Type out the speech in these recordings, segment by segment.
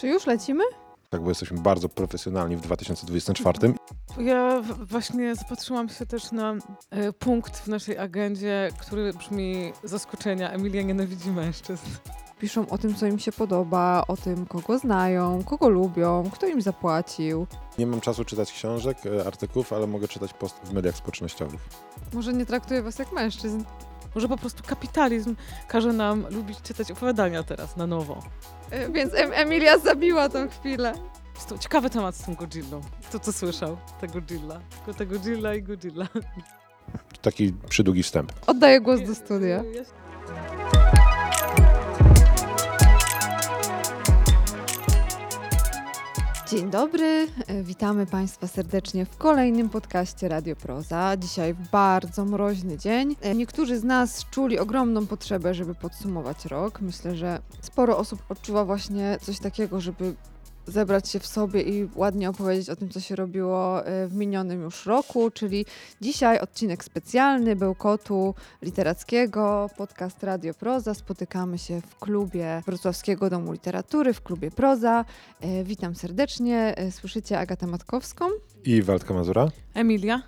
Czy już lecimy? Tak, bo jesteśmy bardzo profesjonalni w 2024. Ja właśnie zapatrzyłam się też na e, punkt w naszej agendzie, który brzmi zaskoczenia. Emilia nienawidzi mężczyzn. Piszą o tym, co im się podoba, o tym, kogo znają, kogo lubią, kto im zapłacił. Nie mam czasu czytać książek, e, artykułów, ale mogę czytać post w mediach społecznościowych. Może nie traktuje was jak mężczyzn. Może po prostu kapitalizm każe nam lubić czytać opowiadania teraz na nowo. E, Więc em Emilia zabiła tą chwilę. Jest to ciekawy temat z tą Godzillą. To słyszał? Ta Godzilla. Tylko ta Godzilla i Godzilla. Taki przydługi wstęp. Oddaję głos do studia. Dzień dobry, e, witamy Państwa serdecznie w kolejnym podcaście Radio Proza. Dzisiaj bardzo mroźny dzień. E, Niektórzy z nas czuli ogromną potrzebę, żeby podsumować rok. Myślę, że sporo osób odczuwa właśnie coś takiego, żeby zebrać się w sobie i ładnie opowiedzieć o tym, co się robiło e, w minionym już roku, czyli dzisiaj odcinek specjalny Bełkotu Literackiego, podcast Radio Proza. Spotykamy się w klubie Wrocławskiego Domu Literatury, w klubie Proza. E, witam serdecznie, e, słyszycie Agatę Matkowską I Waldka Mazura? Emilia?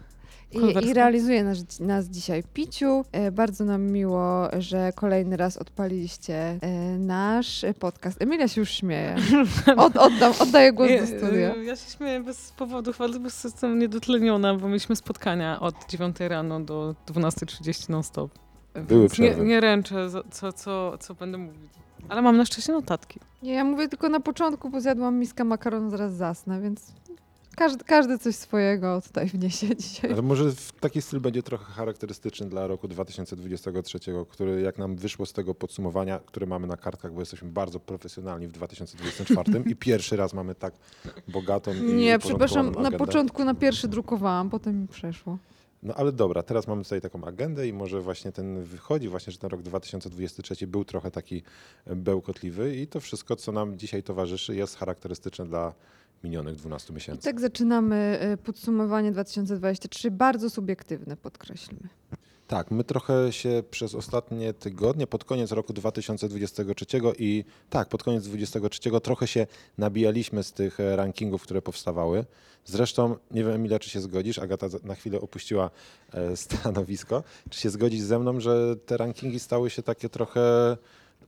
I, realizuje nas, nas dzisiaj Piciu. E, bardzo nam miło, że kolejny raz odpaliliście e, nasz podcast. Emilia się już śmieje. Od, oddam, oddaję głos do studia. Ja się śmieję bez powodu, ale bo jestem niedotleniona, bo mieliśmy spotkania od 9 rano do 12.30 non-stop. Były nie, nie ręczę, co, co, co będę mówić. Ale mam na szczęście notatki. Nie, ja mówię tylko na początku, bo zjadłam miskę makaronu, zaraz zasnę, więc każdy, każdy coś swojego tutaj wniesie dzisiaj. Ale może w taki styl będzie trochę charakterystyczny dla roku 2023, który jak nam wyszło z tego podsumowania, które mamy na kartkach, bo jesteśmy bardzo profesjonalni w 2024 i pierwszy raz mamy tak bogatą i Nie, przepraszam, uporządkowaną na agendę. początku na pierwszy drukowałam, potem mi przeszło. No ale dobra, teraz mamy tutaj taką agendę i może właśnie ten wychodzi właśnie, że ten rok 2023 był trochę taki bełkotliwy i to wszystko, co nam dzisiaj towarzyszy jest charakterystyczne dla minionych 12 I miesięcy. tak zaczynamy e, podsumowanie 2023, bardzo subiektywne, podkreślmy. Tak, my trochę się przez ostatnie tygodnie, pod koniec roku 2023 i tak, pod koniec 2023 trochę się nabijaliśmy z tych e, rankingów, które powstawały. Zresztą, nie wiem Emilia, czy się zgodzisz, Agata na chwilę opuściła e, stanowisko, czy się zgodzisz ze mną, że te rankingi stały się takie trochę,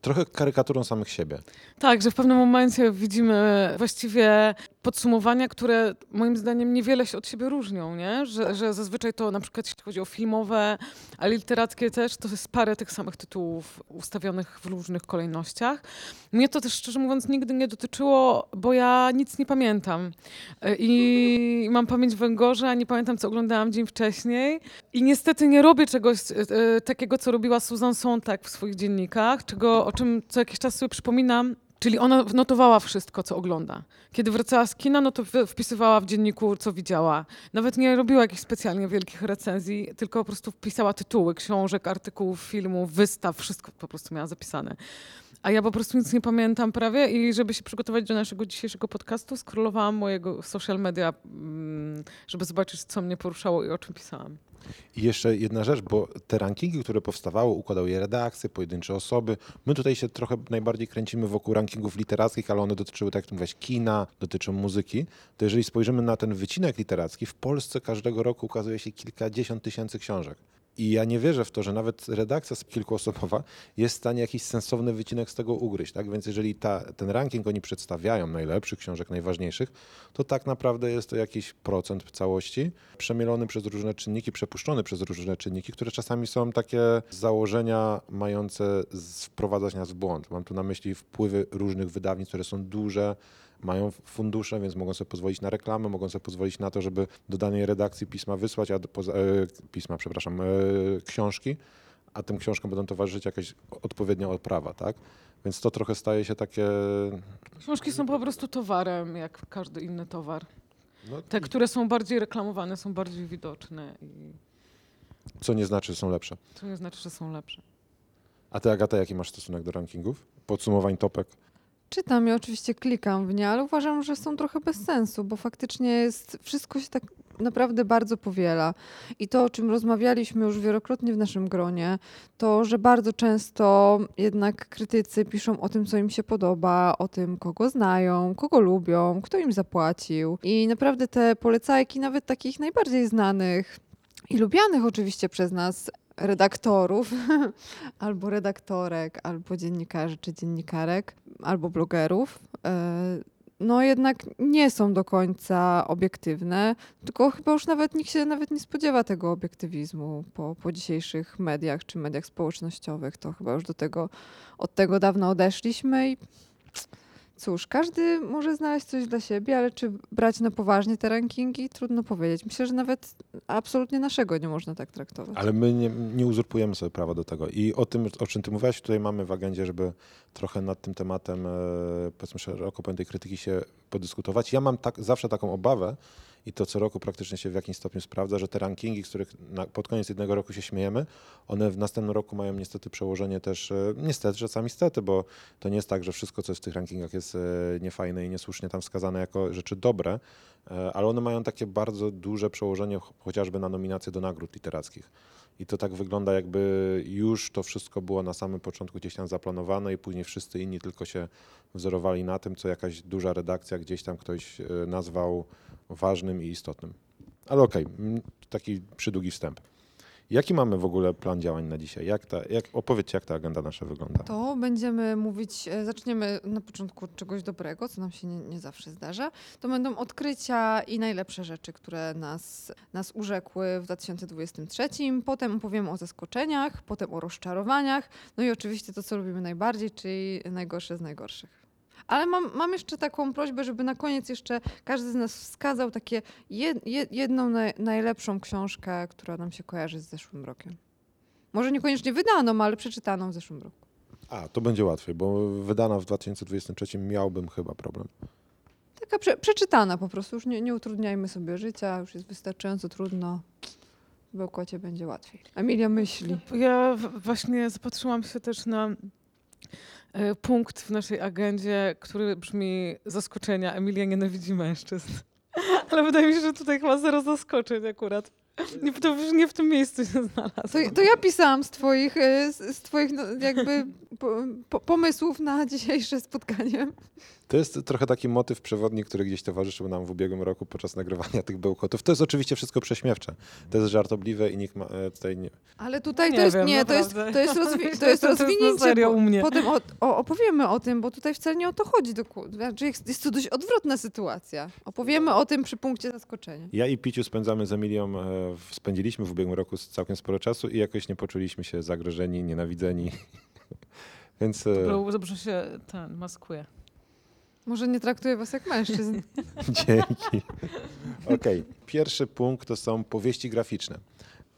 trochę karykaturą samych siebie. Tak, że w pewnym momencie widzimy właściwie podsumowania, które moim zdaniem niewiele się od siebie różnią, nie? Że, że zazwyczaj to na przykład jeśli chodzi o filmowe, a literackie też, to jest parę tych samych tytułów ustawionych w różnych kolejnościach. Mnie to też szczerze mówiąc nigdy nie dotyczyło, bo ja nic nie pamiętam. I mam pamięć węgorza, nie pamiętam, co oglądałam dzień wcześniej. I niestety nie robię czegoś e, e, takiego, co robiła Susan Sontag w swoich dziennikach, czego, czym co jakiś czas sobie przypominam. Czyli ona notowała wszystko, co ogląda. Kiedy wracała z kina, no to wpisywała w dzienniku, co widziała. Nawet nie robiła jakichś specjalnie wielkich recenzji, tylko po prostu wpisała tytuły książek, artykułów, filmów, wystaw, wszystko po prostu miała zapisane. A ja po prostu nic nie pamiętam prawie i żeby się przygotować do naszego dzisiejszego podcastu, scrollowałam mojego social media, mm, żeby zobaczyć, co mnie poruszało i o czym pisałam. I jeszcze jedna rzecz, bo te rankingi, które powstawały, układały je redakcje, pojedyncze osoby. My tutaj się trochę najbardziej kręcimy wokół rankingów literackich, ale one dotyczyły, tak jak mówiłaś, kina, dotyczą muzyki. To jeżeli spojrzymy na ten wycinek literacki, w Polsce każdego roku ukazuje się kilkadziesiąt tysięcy książek. I ja nie wierzę w to, że nawet redakcja kilkuosobowa jest w stanie jakiś sensowny wycinek z tego ugryźć. Tak? Więc jeżeli ta, ten ranking oni przedstawiają najlepszych książek, najważniejszych, to tak naprawdę jest to jakiś procent całości, przemielony przez różne czynniki, przepuszczony przez różne czynniki, które czasami są takie założenia mające wprowadzać nas w błąd. Mam tu na myśli wpływy różnych wydawnictw, które są duże, mają fundusze, więc mogą sobie pozwolić na reklamę, mogą sobie pozwolić na to, żeby do danej redakcji pisma wysłać, a poza, e, pisma, przepraszam, e, książki, a tym książkom będą towarzyszyć jakaś odpowiednia odprawa, tak? Więc to trochę staje się takie... Książki są po prostu towarem, jak każdy inny towar. No, Te, które są bardziej reklamowane, są bardziej widoczne i co nie znaczy, że są lepsze. to nie znaczy, że są lepsze. A ty, Agata, jaki masz stosunek do rankingów? Podsumowań topek? Czytam i oczywiście klikam w nie, ale uważam, że są trochę bez sensu, bo faktycznie jest, wszystko się tak naprawdę bardzo powiela. I to, o czym rozmawialiśmy już wielokrotnie w naszym gronie, to, że bardzo często jednak krytycy piszą o tym, co im się podoba, o tym, kogo znają, kogo lubią, kto im zapłacił. I naprawdę te polecajki, nawet takich najbardziej znanych i lubianych oczywiście przez nas redaktorów, albo redaktorek, albo dziennikarzy czy dziennikarek, albo blogerów, e, no jednak nie są do końca obiektywne, tylko chyba już nawet nikt się nawet nie spodziewa tego obiektywizmu po, po dzisiejszych mediach czy mediach społecznościowych. To chyba już do tego, od tego dawno odeszliśmy i cóż, każdy może znaleźć coś dla siebie, ale czy brać na poważnie te rankingi? Trudno powiedzieć. Myślę, że nawet absolutnie naszego nie można tak traktować. Ale my nie, nie uzurpujemy sobie prawa do tego. I o tym, o czym ty mówiłaś, tutaj mamy w agendzie, żeby trochę nad tym tematem, e, powiedzmy szeroko pojętej krytyki się podyskutować. Ja mam tak, zawsze taką obawę, i to co roku praktycznie się w jakimś stopniu sprawdza, że te rankingi, z których na, pod koniec jednego roku się śmiejemy, one w następnym roku mają niestety przełożenie też, e, niestety, czasami stety, bo to nie jest tak, że wszystko, co jest w tych rankingach jest e, niefajne i niesłusznie tam wskazane jako rzeczy dobre, e, ale one mają takie bardzo duże przełożenie ch- chociażby na nominacje do nagród literackich. I to tak wygląda, jakby już to wszystko było na samym początku gdzieś tam zaplanowane i później wszyscy inni tylko się wzorowali na tym, co jakaś duża redakcja gdzieś tam ktoś e, nazwał ważnym i istotnym. Ale okej, mm, taki przydługi wstęp. Jaki mamy w ogóle plan działań na dzisiaj? Jak ta, jak, opowiedzcie, jak ta agenda nasza wygląda. To będziemy mówić, e, zaczniemy na początku od czegoś dobrego, co nam się nie, nie zawsze zdarza. To będą odkrycia i najlepsze rzeczy, które nas, nas urzekły w 2023. Potem opowiemy o zaskoczeniach, potem o rozczarowaniach, no i oczywiście to, co lubimy najbardziej, czyli najgorsze z najgorszych. Ale mam, mam jeszcze taką prośbę, żeby na koniec jeszcze każdy z nas wskazał takie jed, jed, jedną naj, najlepszą książkę, która nam się kojarzy z zeszłym rokiem. Może niekoniecznie wydaną, ale przeczytaną w zeszłym roku. A, to będzie łatwiej, bo wydana w 2023 miałbym chyba problem. Taka prze, przeczytana po prostu, już nie, nie utrudniajmy sobie życia, już jest wystarczająco trudno. W Bełkocie będzie łatwiej. Emilia myśli. Ja właśnie zapatrzyłam się też na punkt w naszej agendzie, który brzmi zaskoczenia. Emilia nienawidzi mężczyzn. Ale wydaje mi się, że tutaj chyba zero zaskoczeń akurat. Nie, już nie w tym miejscu się znalazło. To, to ja pisałam z twoich, e, z, twoich no, jakby po, pomysłów na dzisiejsze spotkanie. To jest trochę taki motyw przewodni, który gdzieś towarzyszył nam w ubiegłym roku podczas nagrywania tych bełkotów. To jest oczywiście wszystko prześmiewcze. To jest żartobliwe i nikt ma, e, tutaj nie... Ale tutaj Nie to jest, wiem, nie, to jest, to jest, rozwi- to jest To jest rozwinięcie. serio bo u mnie. Potem o, o, opowiemy o tym, bo tutaj wcale nie o to chodzi. doku- Znaczy jest, jest to dość odwrotna sytuacja. Opowiemy o tym przy punkcie zaskoczenia. Ja i Piciu spędzamy z Emilią, e, spędziliśmy w ubiegłym roku całkiem sporo czasu i jakoś nie poczuliśmy się zagrożeni, nienawidzeni. Więc e, Dobrze, dobrze się ten maskuje. Może nie traktuję was jak mężczyzn. dzięki. Okej, pierwszy punkt to są powieści graficzne.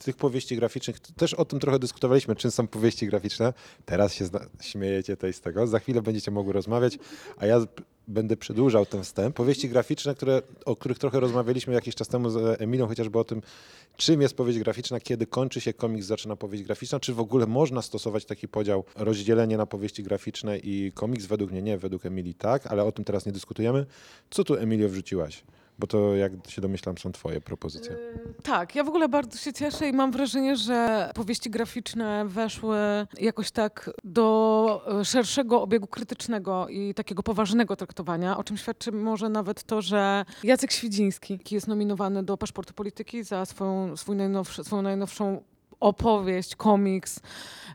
Tych powieści graficznych, też o tym trochę dyskutowaliśmy, czym są powieści graficzne. Teraz się śmiejecie tej z tego, za chwilę będziecie mogły rozmawiać, a ja będę przedłużał ten wstęp. Powieści graficzne, które, o których trochę rozmawialiśmy jakiś czas temu z Emilą, chociażby o tym, czym jest powieść graficzna, kiedy kończy się komiks, zaczyna powieść graficzna, czy w ogóle można stosować taki podział, rozdzielenie na powieści graficzne i komiks? Według mnie nie, według Emilii tak, ale o tym teraz nie dyskutujemy. Co tu, Emilio, wrzuciłaś? Bo to, jak się domyślam, są twoje propozycje. Yy, Tak, ja w ogóle bardzo się cieszę i mam wrażenie, że powieści graficzne weszły jakoś tak do e, szerszego obiegu krytycznego i takiego poważnego traktowania, o czym świadczy może nawet to, że Jacek Świdziński jest nominowany do Paszportu Polityki za swoją, swój najnowszy, swoją najnowszą opowieść, komiks,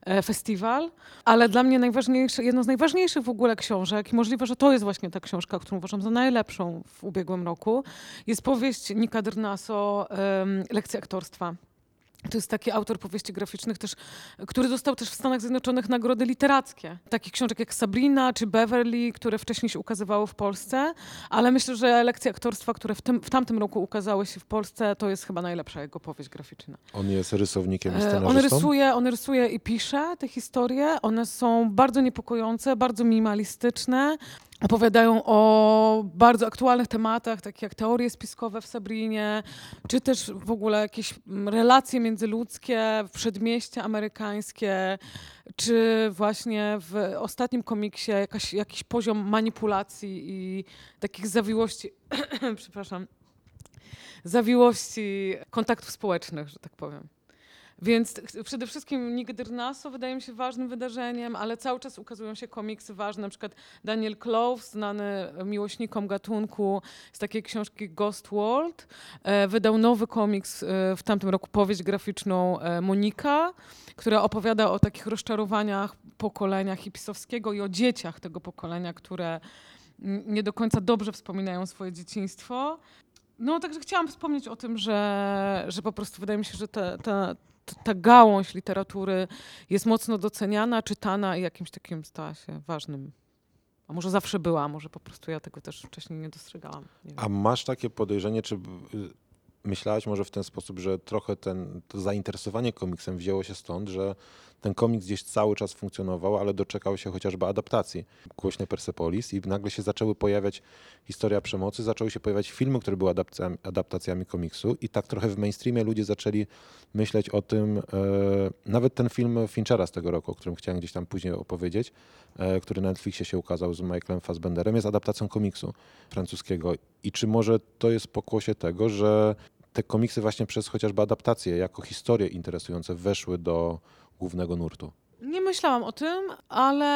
e, festiwal, ale dla mnie najważniejsze, jedno z najważniejszych w ogóle książek i możliwe, że to jest właśnie ta książka, którą uważam za najlepszą w ubiegłym roku, jest powieść Nika Drnaso, Lekcja aktorstwa. To jest taki autor powieści graficznych też, który dostał też w Stanach Zjednoczonych nagrody literackie. Takich książek jak Sabrina czy Beverly, które wcześniej się ukazywały w Polsce, ale myślę, że lekcje aktorstwa, które w, tym, w tamtym roku ukazały się w Polsce, to jest chyba najlepsza jego powieść graficzna. On jest rysownikiem i E, scenarzystą? On rysuje, on rysuje i pisze te historie. One są bardzo niepokojące, bardzo minimalistyczne. Opowiadają o bardzo aktualnych tematach, takich jak teorie spiskowe w Sabrinie, czy też w ogóle jakieś mm, relacje międzyludzkie, przedmieście amerykańskie, czy właśnie w ostatnim komiksie jakaś, jakiś poziom manipulacji i takich zawiłości, przepraszam, zawiłości kontaktów społecznych, że tak powiem. Więc przede wszystkim Nick Naso wydaje mi się ważnym wydarzeniem, ale cały czas ukazują się komiksy ważne, na przykład Daniel Clove, znany miłośnikom gatunku z takiej książki Ghost World, e, wydał nowy komiks e, w tamtym roku, powieść graficzną e, Monika, która opowiada o takich rozczarowaniach pokolenia hipisowskiego i o dzieciach tego pokolenia, które nie do końca dobrze wspominają swoje dzieciństwo. No, także chciałam wspomnieć o tym, że, że po prostu wydaje mi się, że ta, ta, ta gałąź literatury jest mocno doceniana, czytana i jakimś takim stała się ważnym. A może zawsze była, może po prostu ja tego też wcześniej nie dostrzegałam. Nie. A masz takie podejrzenie, czy y, myślałaś może w ten sposób, że trochę ten, to zainteresowanie komiksem wzięło się stąd, że ten komiks gdzieś cały czas funkcjonował, ale doczekał się chociażby adaptacji głośnej Persepolis i nagle się zaczęły pojawiać historia przemocy, zaczęły się pojawiać filmy, które były adaptacjami, adaptacjami komiksu i tak trochę w mainstreamie ludzie zaczęli myśleć o tym, e, nawet ten film Finchera z tego roku, o którym chciałem gdzieś tam później opowiedzieć, e, który na Netflixie się ukazał z Michaelem Fassbenderem, jest adaptacją komiksu francuskiego. I czy może to jest pokłosie tego, że te komiksy właśnie przez chociażby adaptacje jako historie interesujące weszły do głównego nurtu? Nie myślałam o tym, ale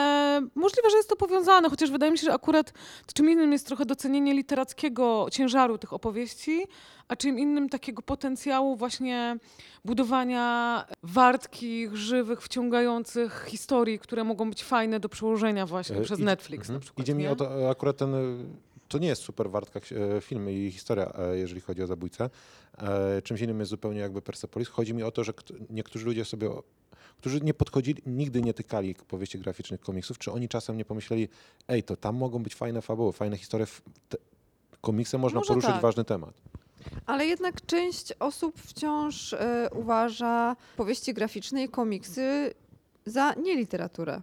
możliwe, że jest to powiązane, chociaż wydaje mi się, że akurat czym innym jest trochę docenienie literackiego ciężaru tych opowieści, a czym innym takiego potencjału właśnie budowania wartkich, żywych, wciągających historii, które mogą być fajne do przełożenia właśnie E, przez Netflix Mhm. na przykład. Idzie mi nie? o to, e, akurat ten, e, to nie jest super wartka film i historia, jeżeli chodzi o zabójcę. Czymś innym jest zupełnie jakby Persepolis. Chodzi mi o to, że kt- niektórzy ludzie sobie, którzy nie podchodzili, nigdy nie tykali powieści graficznych komiksów, czy oni czasem nie pomyśleli, ej, to tam mogą być fajne fabuły, fajne historie, te, komiksem można Może poruszyć tak. ważny temat. Ale jednak część osób wciąż e, uważa powieści graficzne i komiksy za nieliteraturę.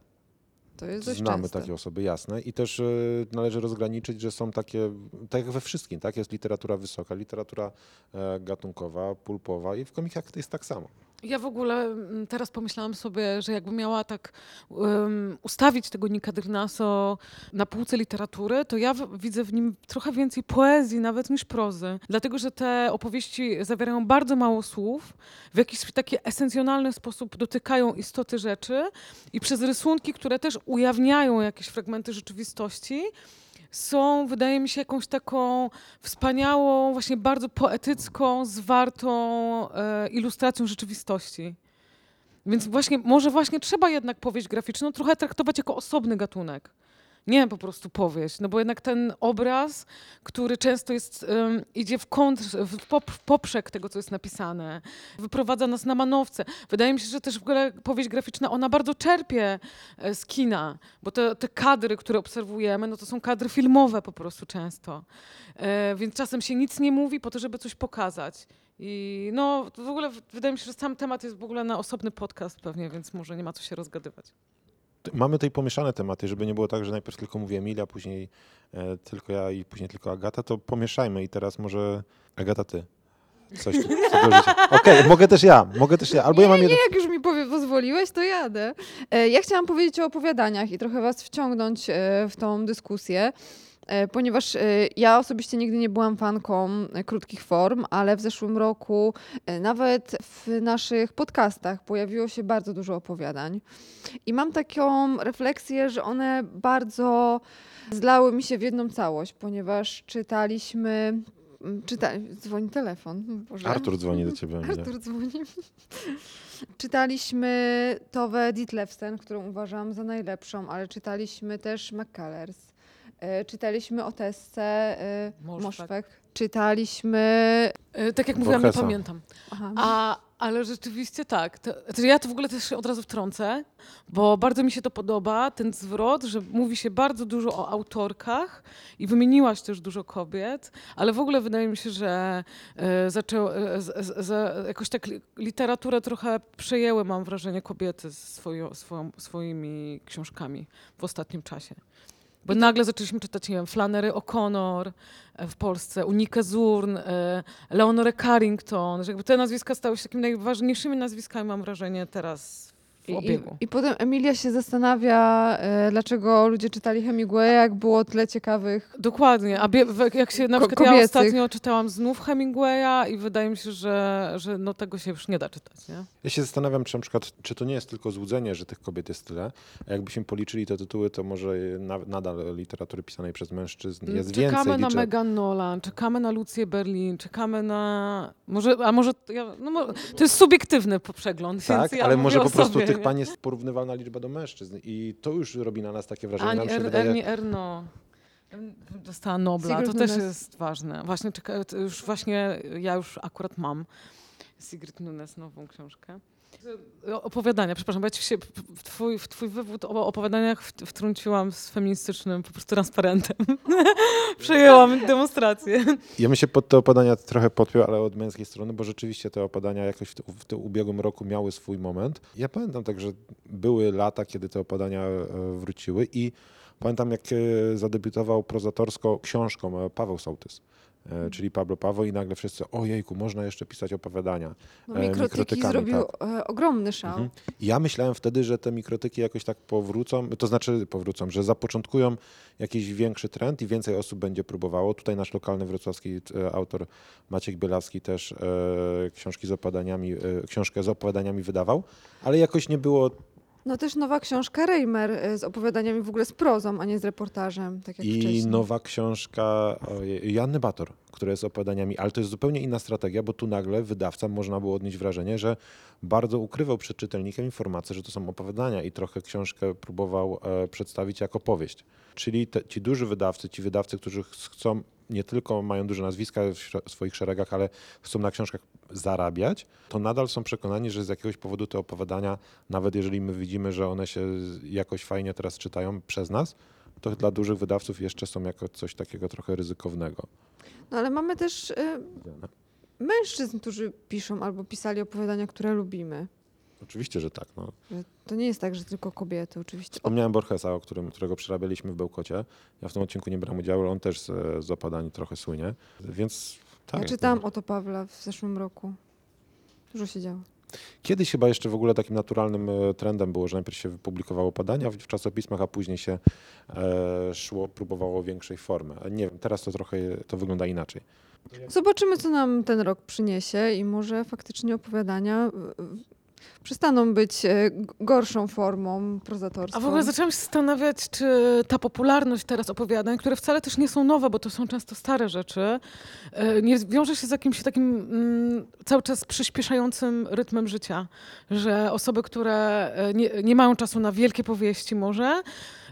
To jest dość Znamy częste. takie osoby, jasne. I też e, należy rozgraniczyć, że są takie, tak jak we wszystkim, tak? Jest literatura wysoka, literatura e, gatunkowa, pulpowa i w komiksach to jest tak samo. Ja w ogóle mm, teraz pomyślałam sobie, że jakbym miała tak um, ustawić tego Nika Dyrnaso na półce literatury, to ja w, widzę w nim trochę więcej poezji nawet niż prozy. Dlatego, że te opowieści zawierają bardzo mało słów, w jakiś taki esencjonalny sposób dotykają istoty rzeczy i przez rysunki, które też ujawniają jakieś fragmenty rzeczywistości, są, wydaje mi się, jakąś taką wspaniałą, właśnie bardzo poetycką, zwartą e, ilustracją rzeczywistości. Więc właśnie, może właśnie trzeba jednak powieść graficzną trochę traktować jako osobny gatunek. Nie po prostu powieść, no bo jednak ten obraz, który często jest, em, idzie w kontr, w, pop, w poprzek tego, co jest napisane, wyprowadza nas na manowce. Wydaje mi się, że też w ogóle powieść graficzna, ona bardzo czerpie e, z kina, bo te, te kadry, które obserwujemy, no to są kadry filmowe po prostu często. E, więc czasem się nic nie mówi po to, żeby coś pokazać. I no w ogóle wydaje mi się, że sam temat jest w ogóle na osobny podcast pewnie, więc może nie ma co się rozgadywać. Mamy tutaj pomieszane tematy, żeby nie było tak, że najpierw tylko mówię Emilia, później e, tylko ja i później tylko Agata, to pomieszajmy i teraz może Agata ty. Coś tu co dorzucić. Okej, mogę też ja, mogę też ja. Albo nie, ja mam nie, jeden. jak już mi powie, pozwoliłeś, to jadę. E, Ja chciałam powiedzieć o opowiadaniach i trochę was wciągnąć e, w tą dyskusję. E, Ponieważ e, ja osobiście nigdy nie byłam fanką e, krótkich form, ale w zeszłym roku nawet w naszych podcastach pojawiło się bardzo dużo opowiadań. I mam taką refleksję, że one bardzo zlały mi się w jedną całość, ponieważ czytaliśmy. Czyta, dzwoni telefon. Boże. Artur dzwoni do ciebie. Artur dzwoni. Czytaliśmy Towę Ditlevsen, którą uważam za najlepszą, ale czytaliśmy też McCullers. E, Czytaliśmy o Tessce e, Moszpek. Moszpek. Czytaliśmy... E, tak jak mówiłam, nie pamiętam. Aha. A, ale rzeczywiście tak. To, znaczy ja to w ogóle też się od razu wtrącę, bo bardzo mi się to podoba, ten zwrot, że mówi się bardzo dużo o autorkach i wymieniłaś też dużo kobiet, ale w ogóle wydaje mi się, że e, zaczęło, e, z, z, jakoś tak li- literaturę trochę przejęły, mam wrażenie, kobiety swoją, swoją, swoimi książkami w ostatnim czasie. Bo nagle zaczęliśmy czytać, nie wiem, Flannery O'Connor e, w Polsce, Unikę Zurn, e, Leonorę Carrington, że jakby te nazwiska stały się takimi najważniejszymi nazwiskami, mam wrażenie, teraz w I, i, obiegu. I potem Emilia się zastanawia, e, dlaczego ludzie czytali Hemingwaya, jak było tyle ciekawych. Dokładnie, a bie, w- jak się na Ko- przykład ja ostatnio czytałam znów Hemingwaya i wydaje mi się, że, że no tego się już nie da czytać, nie? Ja się zastanawiam, czy na przykład, czy to nie jest tylko złudzenie, że tych kobiet jest tyle, a jakbyśmy policzyli te tytuły, to może na, nadal literatury pisanej przez mężczyzn jest czekamy więcej. na liczę- Megan Nolan, czekamy na Lucję Berlin, czekamy na... Może, a może... Ja, no, to jest subiektywny przegląd, Tak, więc ja ale mówię może o po prostu sobie, tych pań jest porównywalna liczba do mężczyzn i to już robi na nas takie wrażenie. Ani Nam się er, wydaje, Erno dostała Nobla, Sigrid to też Nunes. jest ważne. Właśnie, czeka, to już właśnie ja już akurat mam Sigrid Nunes nową książkę. Opowiadania, przepraszam, bo ja ci się w twój, w twój wywód o opowiadaniach wtrąciłam z feministycznym po prostu transparentem. Przejęłam demonstrację. Ja bym się pod te opadania trochę podpiął, ale od męskiej strony, bo rzeczywiście te opadania jakoś w, w tym ubiegłym roku miały swój moment. Ja pamiętam także były lata, kiedy te opadania e, wróciły i pamiętam jak e, zadebiutował prozatorsko książką e, Paweł Sołtys. E, Czyli Pablo Paweł i nagle wszyscy, ojejku, można jeszcze pisać opowiadania. No, E, mikrotyki zrobił tak. e, ogromny szał. Mhm. Ja myślałem wtedy, że te mikrotyki jakoś tak powrócą, to znaczy powrócą, że zapoczątkują jakiś większy trend i więcej osób będzie próbowało. Tutaj nasz lokalny wrocławski autor Maciek Bielawski też książki z opowiadaniami, książkę z opowiadaniami wydawał, ale jakoś nie było No też nowa książka Reimer e, z opowiadaniami w ogóle z prozą, a nie z reportażem, tak jak I wcześniej. nowa książka Janny Bator, która jest opowiadaniami, ale to jest zupełnie inna strategia, bo tu nagle wydawca można było odnieść wrażenie, że bardzo ukrywał przed czytelnikiem informację, że to są opowiadania i trochę książkę próbował e, przedstawić jako powieść. Czyli te, ci duży wydawcy, ci wydawcy, którzy ch- chcą, nie tylko mają duże nazwiska w swoich szeregach, ale chcą na książkach zarabiać, to nadal są przekonani, że z jakiegoś powodu te opowiadania, nawet jeżeli my widzimy, że one się jakoś fajnie teraz czytają przez nas, to dla dużych wydawców jeszcze są jako coś takiego trochę ryzykownego. No ale mamy też e, mężczyzn, którzy piszą albo pisali opowiadania, które lubimy. Oczywiście, że tak. No. Że To nie jest tak, że tylko kobiety, oczywiście. O, Wspomniałem Borgesa, o którym, którego przerabialiśmy w Bełkocie. Ja w tym odcinku nie brałem udziału, ale on też z, z opadań trochę słynie. Więc tak. ja czytałam najbardziej. Oto Pawła w zeszłym roku. Dużo się działo. Kiedyś chyba jeszcze w ogóle takim naturalnym e, trendem było, że najpierw się publikowało opadania w, czasopismach, a później się e, szło, próbowało większej formy. Nie wiem, teraz to trochę to wygląda inaczej. Zobaczymy, co nam ten rok przyniesie i może faktycznie opowiadania e, e, przestaną być e, gorszą formą prozatorską. A w ogóle zaczęłam się zastanawiać, czy ta popularność teraz opowiadań, które wcale też nie są nowe, bo to są często stare rzeczy, e, nie wiąże się z jakimś takim mm, cały czas przyspieszającym rytmem życia, że osoby, które e, nie, nie mają czasu na wielkie powieści może,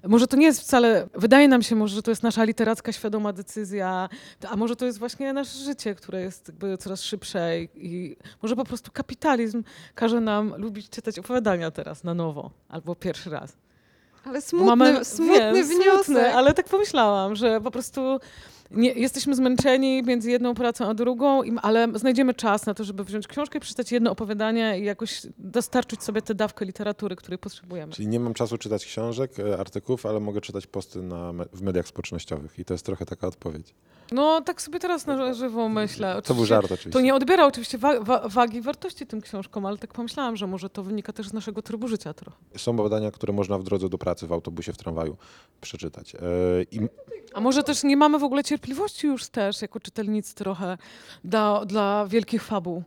może to nie jest wcale, wydaje nam się może, że to jest nasza literacka świadoma decyzja, a może to jest właśnie nasze życie, które jest jakby coraz szybsze i, i może po prostu kapitalizm każe nam lubić czytać opowiadania teraz na nowo albo pierwszy raz. Ale smutny, smutny wiem, wniosek. Smutny, ale tak pomyślałam, że po prostu nie, jesteśmy zmęczeni między jedną pracą a drugą, ale znajdziemy czas na to, żeby wziąć książkę, przeczytać jedno opowiadanie i jakoś dostarczyć sobie tę dawkę literatury, której potrzebujemy. Czyli nie mam czasu czytać książek, e, artykułów, ale mogę czytać posty na, w mediach społecznościowych. I to jest trochę taka odpowiedź. No tak sobie teraz na żywo myślę. To był Oczywiście żart oczywiście. To nie odbiera oczywiście wa- wa- wagi i wartości tym książkom, ale tak pomyślałam, że może to wynika też z naszego trybu życia trochę. Są badania, które można w drodze do pracy, w autobusie, w tramwaju przeczytać. E, I A może też nie mamy w ogóle cierpliwości już też, jako czytelnicy trochę, dla, dla wielkich fabuł.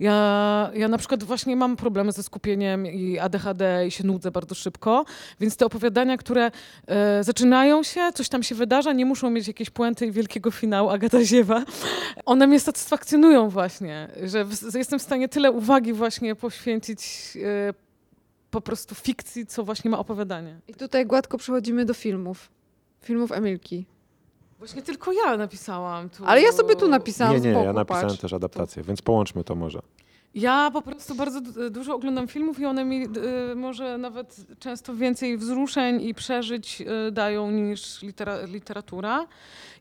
Ja, ja na przykład właśnie mam problemy ze skupieniem i ADHD i się nudzę bardzo szybko, więc te opowiadania, które e, zaczynają się, coś tam się wydarza, nie muszą mieć jakiejś puenty i wielkiego finału Agata Ziewa, one mnie satysfakcjonują właśnie, że w, jestem w stanie tyle uwagi właśnie poświęcić e, po prostu fikcji, co właśnie ma opowiadanie. I tutaj gładko przechodzimy do filmów. Filmów Emilki. Właśnie tylko ja napisałam tu. Ale ja sobie tu napisałam nie, nie, ja napisałem patrz. też adaptację, więc połączmy to może. Ja po prostu bardzo dużo oglądam filmów i one mi y, może nawet często więcej wzruszeń i przeżyć y, dają niż litera, literatura.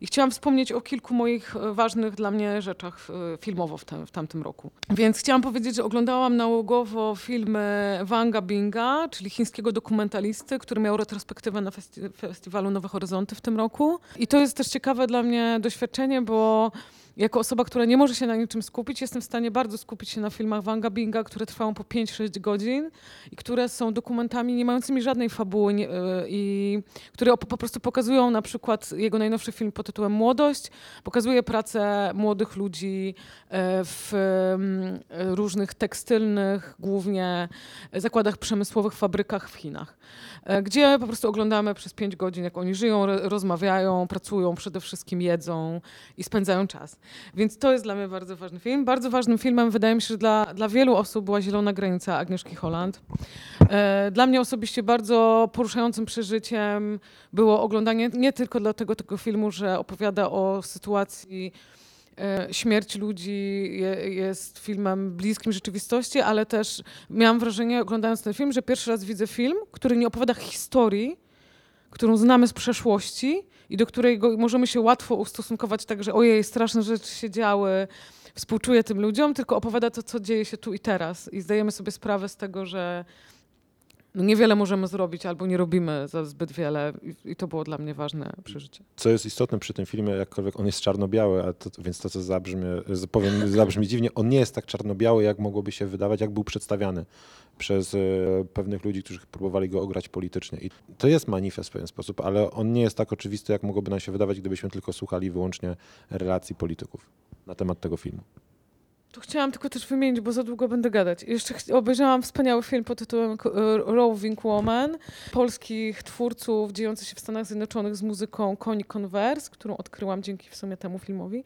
I chciałam wspomnieć o kilku moich y, ważnych dla mnie rzeczach filmowo w, tam, w tamtym roku. Więc chciałam powiedzieć, że oglądałam nałogowo filmy Wanga Binga, czyli chińskiego dokumentalisty, który miał retrospektywę na festi- festiwalu Nowe Horyzonty w tym roku. I to jest też ciekawe dla mnie doświadczenie, bo jako osoba, która nie może się na niczym skupić, jestem w stanie bardzo skupić się na filmach Wanga Binga, które trwają po 5-6 godzin i które są dokumentami nie mającymi żadnej fabuły nie, y, i które po prostu pokazują na przykład jego najnowszy film pod tytułem Młodość, pokazuje pracę młodych ludzi e, w mm, różnych tekstylnych, głównie zakładach przemysłowych, fabrykach w Chinach, e, gdzie po prostu oglądamy przez 5 godzin, jak oni żyją, ro- rozmawiają, pracują, przede wszystkim jedzą i spędzają czas. Więc to jest dla mnie bardzo ważny film. Bardzo ważnym filmem wydaje mi się, że dla, dla wielu osób była Zielona Granica Agnieszki Holland. E, Dla mnie osobiście bardzo poruszającym przeżyciem było oglądanie nie tylko dlatego tego filmu, że opowiada o sytuacji e, śmierć ludzi je, jest filmem bliskim rzeczywistości, ale też miałam wrażenie oglądając ten film, że pierwszy raz widzę film, który nie opowiada historii, którą znamy z przeszłości i do której możemy się łatwo ustosunkować tak, że ojej, straszne rzeczy się działy, współczuję tym ludziom, tylko opowiada to, co dzieje się tu i teraz. I zdajemy sobie sprawę z tego, że no niewiele możemy zrobić albo nie robimy za zbyt wiele i, i to było dla mnie ważne przeżycie. Co jest istotne przy tym filmie, jakkolwiek on jest czarno-biały, a to, więc to, co zabrzmie, z- powiem, zabrzmi dziwnie, on nie jest tak czarno-biały, jak mogłoby się wydawać, jak był przedstawiany przez e, pewnych ludzi, którzy próbowali go ograć politycznie. I to jest manifest w pewien sposób, ale on nie jest tak oczywisty, jak mogłoby nam się wydawać, gdybyśmy tylko słuchali wyłącznie relacji polityków na temat tego filmu. Tu chciałam tylko też wymienić, bo za długo będę gadać. Jeszcze obejrzałam wspaniały film pod tytułem e, Roving Woman polskich twórców dziejący się w Stanach Zjednoczonych z muzyką Connie Converse, którą odkryłam dzięki w sumie temu filmowi.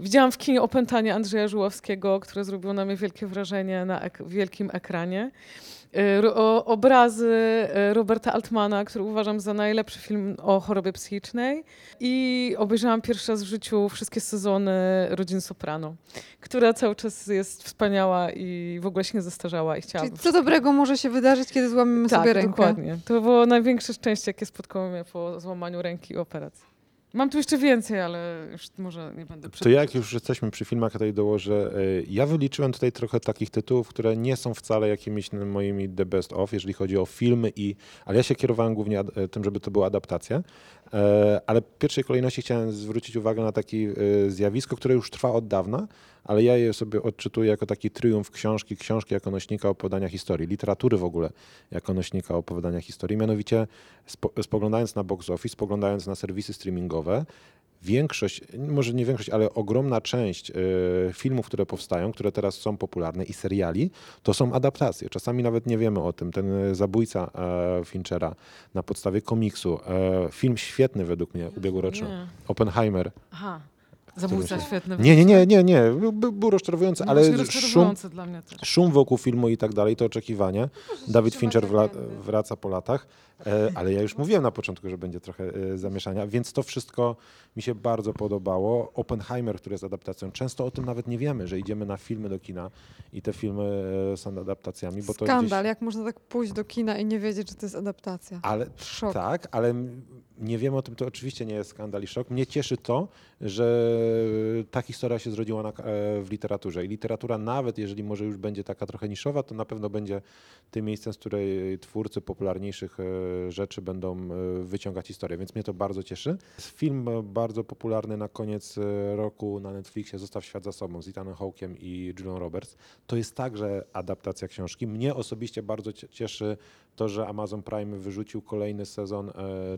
Widziałam w kinie opętanie Andrzeja Żuławskiego, które zrobiło na mnie wielkie wrażenie na ek- wielkim ekranie. O- Obrazy e, Roberta Altmana, który uważam za najlepszy film o chorobie psychicznej. I obejrzałam pierwszy raz w życiu wszystkie sezony Rodzin Soprano która cały czas jest wspaniała i w ogóle się nie zestarzała i chciałabym. Czyli co dobrego może się wydarzyć, kiedy złamimy tak, sobie rękę? dokładnie. To było największe szczęście, jakie spotkało mnie po złamaniu ręki i operacji. Mam tu jeszcze więcej, ale już może nie będę To jak już jesteśmy przy filmach, tutaj dołożę. e, Ja wyliczyłem tutaj trochę takich tytułów, które nie są wcale jakimiś moimi the best of, jeżeli chodzi o filmy i. Ale ja się kierowałem głównie e, tym, żeby to była adaptacja. E, Ale w pierwszej kolejności chciałem zwrócić uwagę na takie zjawisko, które już trwa od dawna, ale ja je sobie odczytuję jako taki triumf książki, książki jako nośnika opowiadania historii, literatury w ogóle jako nośnika opowiadania historii. Mianowicie spo, spoglądając na box office, spoglądając na serwisy streamingowe, większość, może nie większość, ale ogromna część e, filmów, które powstają, które teraz są popularne i seriali, to są adaptacje. Czasami nawet nie wiemy o tym. Ten e, zabójca e, Finchera na podstawie komiksu, film świetny według mnie, ubiegłoroczny, Nie. Oppenheimer. Aha. Zabójca świetny. Nie, nie, nie, nie, nie, był, był- rozczarowujący, No ale szum, szum wokół filmu i tak dalej, to oczekiwanie. Dawid Fincher wla, wraca po latach, ale ja już mówiłem na początku, że będzie trochę zamieszania, więc to wszystko mi się bardzo podobało. Oppenheimer, który jest adaptacją, często o tym nawet nie wiemy, że idziemy na filmy do kina i te filmy e, są adaptacjami, bo to Skandal, gdzieś... jak można tak pójść do kina i nie wiedzieć, że to jest adaptacja. Ale Szok. tak, ale nie wiemy o tym, to oczywiście nie jest skandal i szok. Mnie cieszy to, że ta historia się zrodziła na, e, w literaturze. I literatura, nawet jeżeli może już będzie taka trochę niszowa, to na pewno będzie tym miejscem, z której twórcy popularniejszych e, rzeczy będą wyciągać historię. Więc mnie to bardzo cieszy. Film bardzo popularny na koniec e, roku na Netflixie Zostaw świat za sobą z Ethanem Hawke'em i Julią Roberts. To jest także adaptacja książki. Mnie osobiście bardzo cie- cieszy to, że Amazon Prime wyrzucił kolejny sezon e,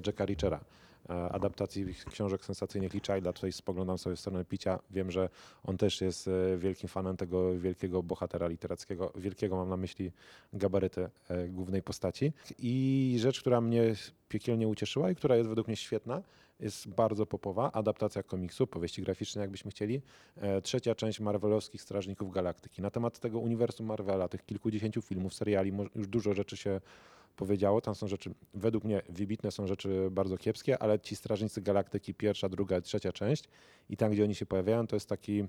Jacka Reachera. e, Adaptacji książek sensacyjnych Lee. Tutaj spoglądam sobie w stronę picia. Wiem, że on też jest wielkim fanem tego wielkiego bohatera literackiego. Wielkiego mam na myśli gabaryty głównej postaci. I rzecz, która mnie piekielnie ucieszyła i która jest według mnie świetna, jest bardzo popowa. Adaptacja komiksu, powieści graficznej, jakbyśmy chcieli. E, Trzecia część Marvelowskich Strażników Galaktyki. Na temat tego uniwersum Marvela, tych kilkudziesięciu filmów, seriali, już dużo rzeczy się powiedziało. Tam są rzeczy, według mnie wybitne są rzeczy bardzo kiepskie, ale ci Strażnicy Galaktyki, pierwsza, druga, trzecia część i tam, gdzie oni się pojawiają, to jest taki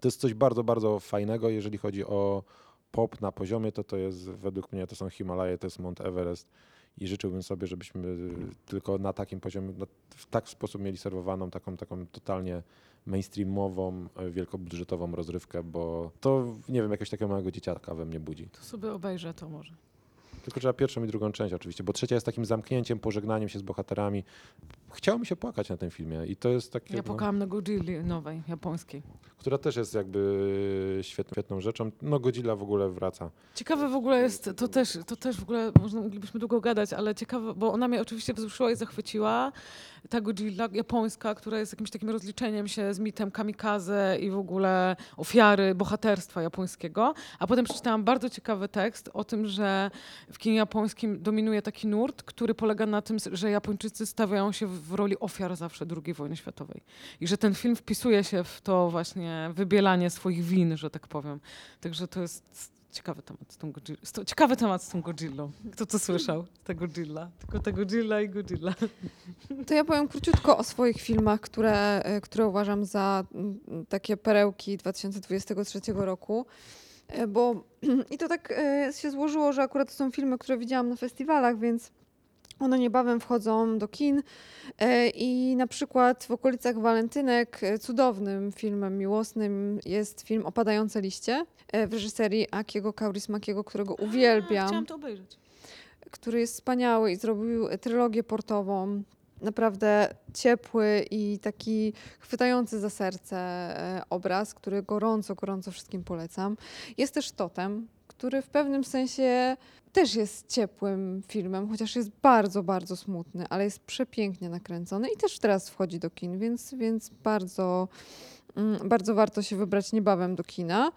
To jest coś bardzo, bardzo fajnego, jeżeli chodzi o pop na poziomie, to to jest według mnie to są Himalaje, to jest Mount Everest i życzyłbym sobie, żebyśmy tylko na takim poziomie, na, w tak sposób mieli serwowaną taką, taką totalnie mainstreamową, e, wielkobudżetową rozrywkę, bo to, nie wiem, jakiegoś takiego małego dzieciaka we mnie budzi. To sobie obejrzę to może. Tylko trzeba pierwszą i drugą część oczywiście, bo trzecia jest takim zamknięciem, pożegnaniem się z bohaterami. Chciało mi się płakać na tym filmie i to jest takie, Ja no, płakałam na Godzilli nowej, japońskiej. która też jest jakby świetną, świetną rzeczą. No Godzilla w ogóle wraca. Ciekawe w ogóle jest, to też, to też w ogóle, można, moglibyśmy długo gadać, ale ciekawe, bo ona mnie oczywiście wzruszyła i zachwyciła. Ta Godzilla japońska, która jest jakimś takim rozliczeniem się z mitem kamikaze i w ogóle ofiary bohaterstwa japońskiego. A potem przeczytałam bardzo ciekawy tekst o tym, że w kinie japońskim dominuje taki nurt, który polega na tym, że Japończycy stawiają się w roli ofiar zawsze II wojny światowej. I że ten film wpisuje się w to właśnie wybielanie swoich win, że tak powiem. Także to jest ciekawy temat z tą Godzillą. Ciekawy temat z tą Godzillą. Kto to słyszał? Ta Godzilla. Tylko ta Godzilla i Godzilla. To ja powiem króciutko o swoich filmach, które, e, które uważam za mm, takie perełki 2023 roku. E, Bo i to tak e, się złożyło, że akurat to są filmy, które widziałam na festiwalach, więc one niebawem wchodzą do kin. E, I na przykład w okolicach Walentynek e, cudownym filmem miłosnym jest film Opadające liście e, w reżyserii Akiego Kaurismakiego, którego uwielbiam Chciałam to obejrzeć. który jest wspaniały i zrobił trylogię portową. Naprawdę ciepły i taki chwytający za serce obraz, który gorąco, gorąco wszystkim polecam. Jest też Totem, który w pewnym sensie też jest ciepłym filmem, chociaż jest bardzo, bardzo smutny, ale jest przepięknie nakręcony i też teraz wchodzi do kin, więc, więc bardzo, mm, bardzo warto się wybrać niebawem do kina.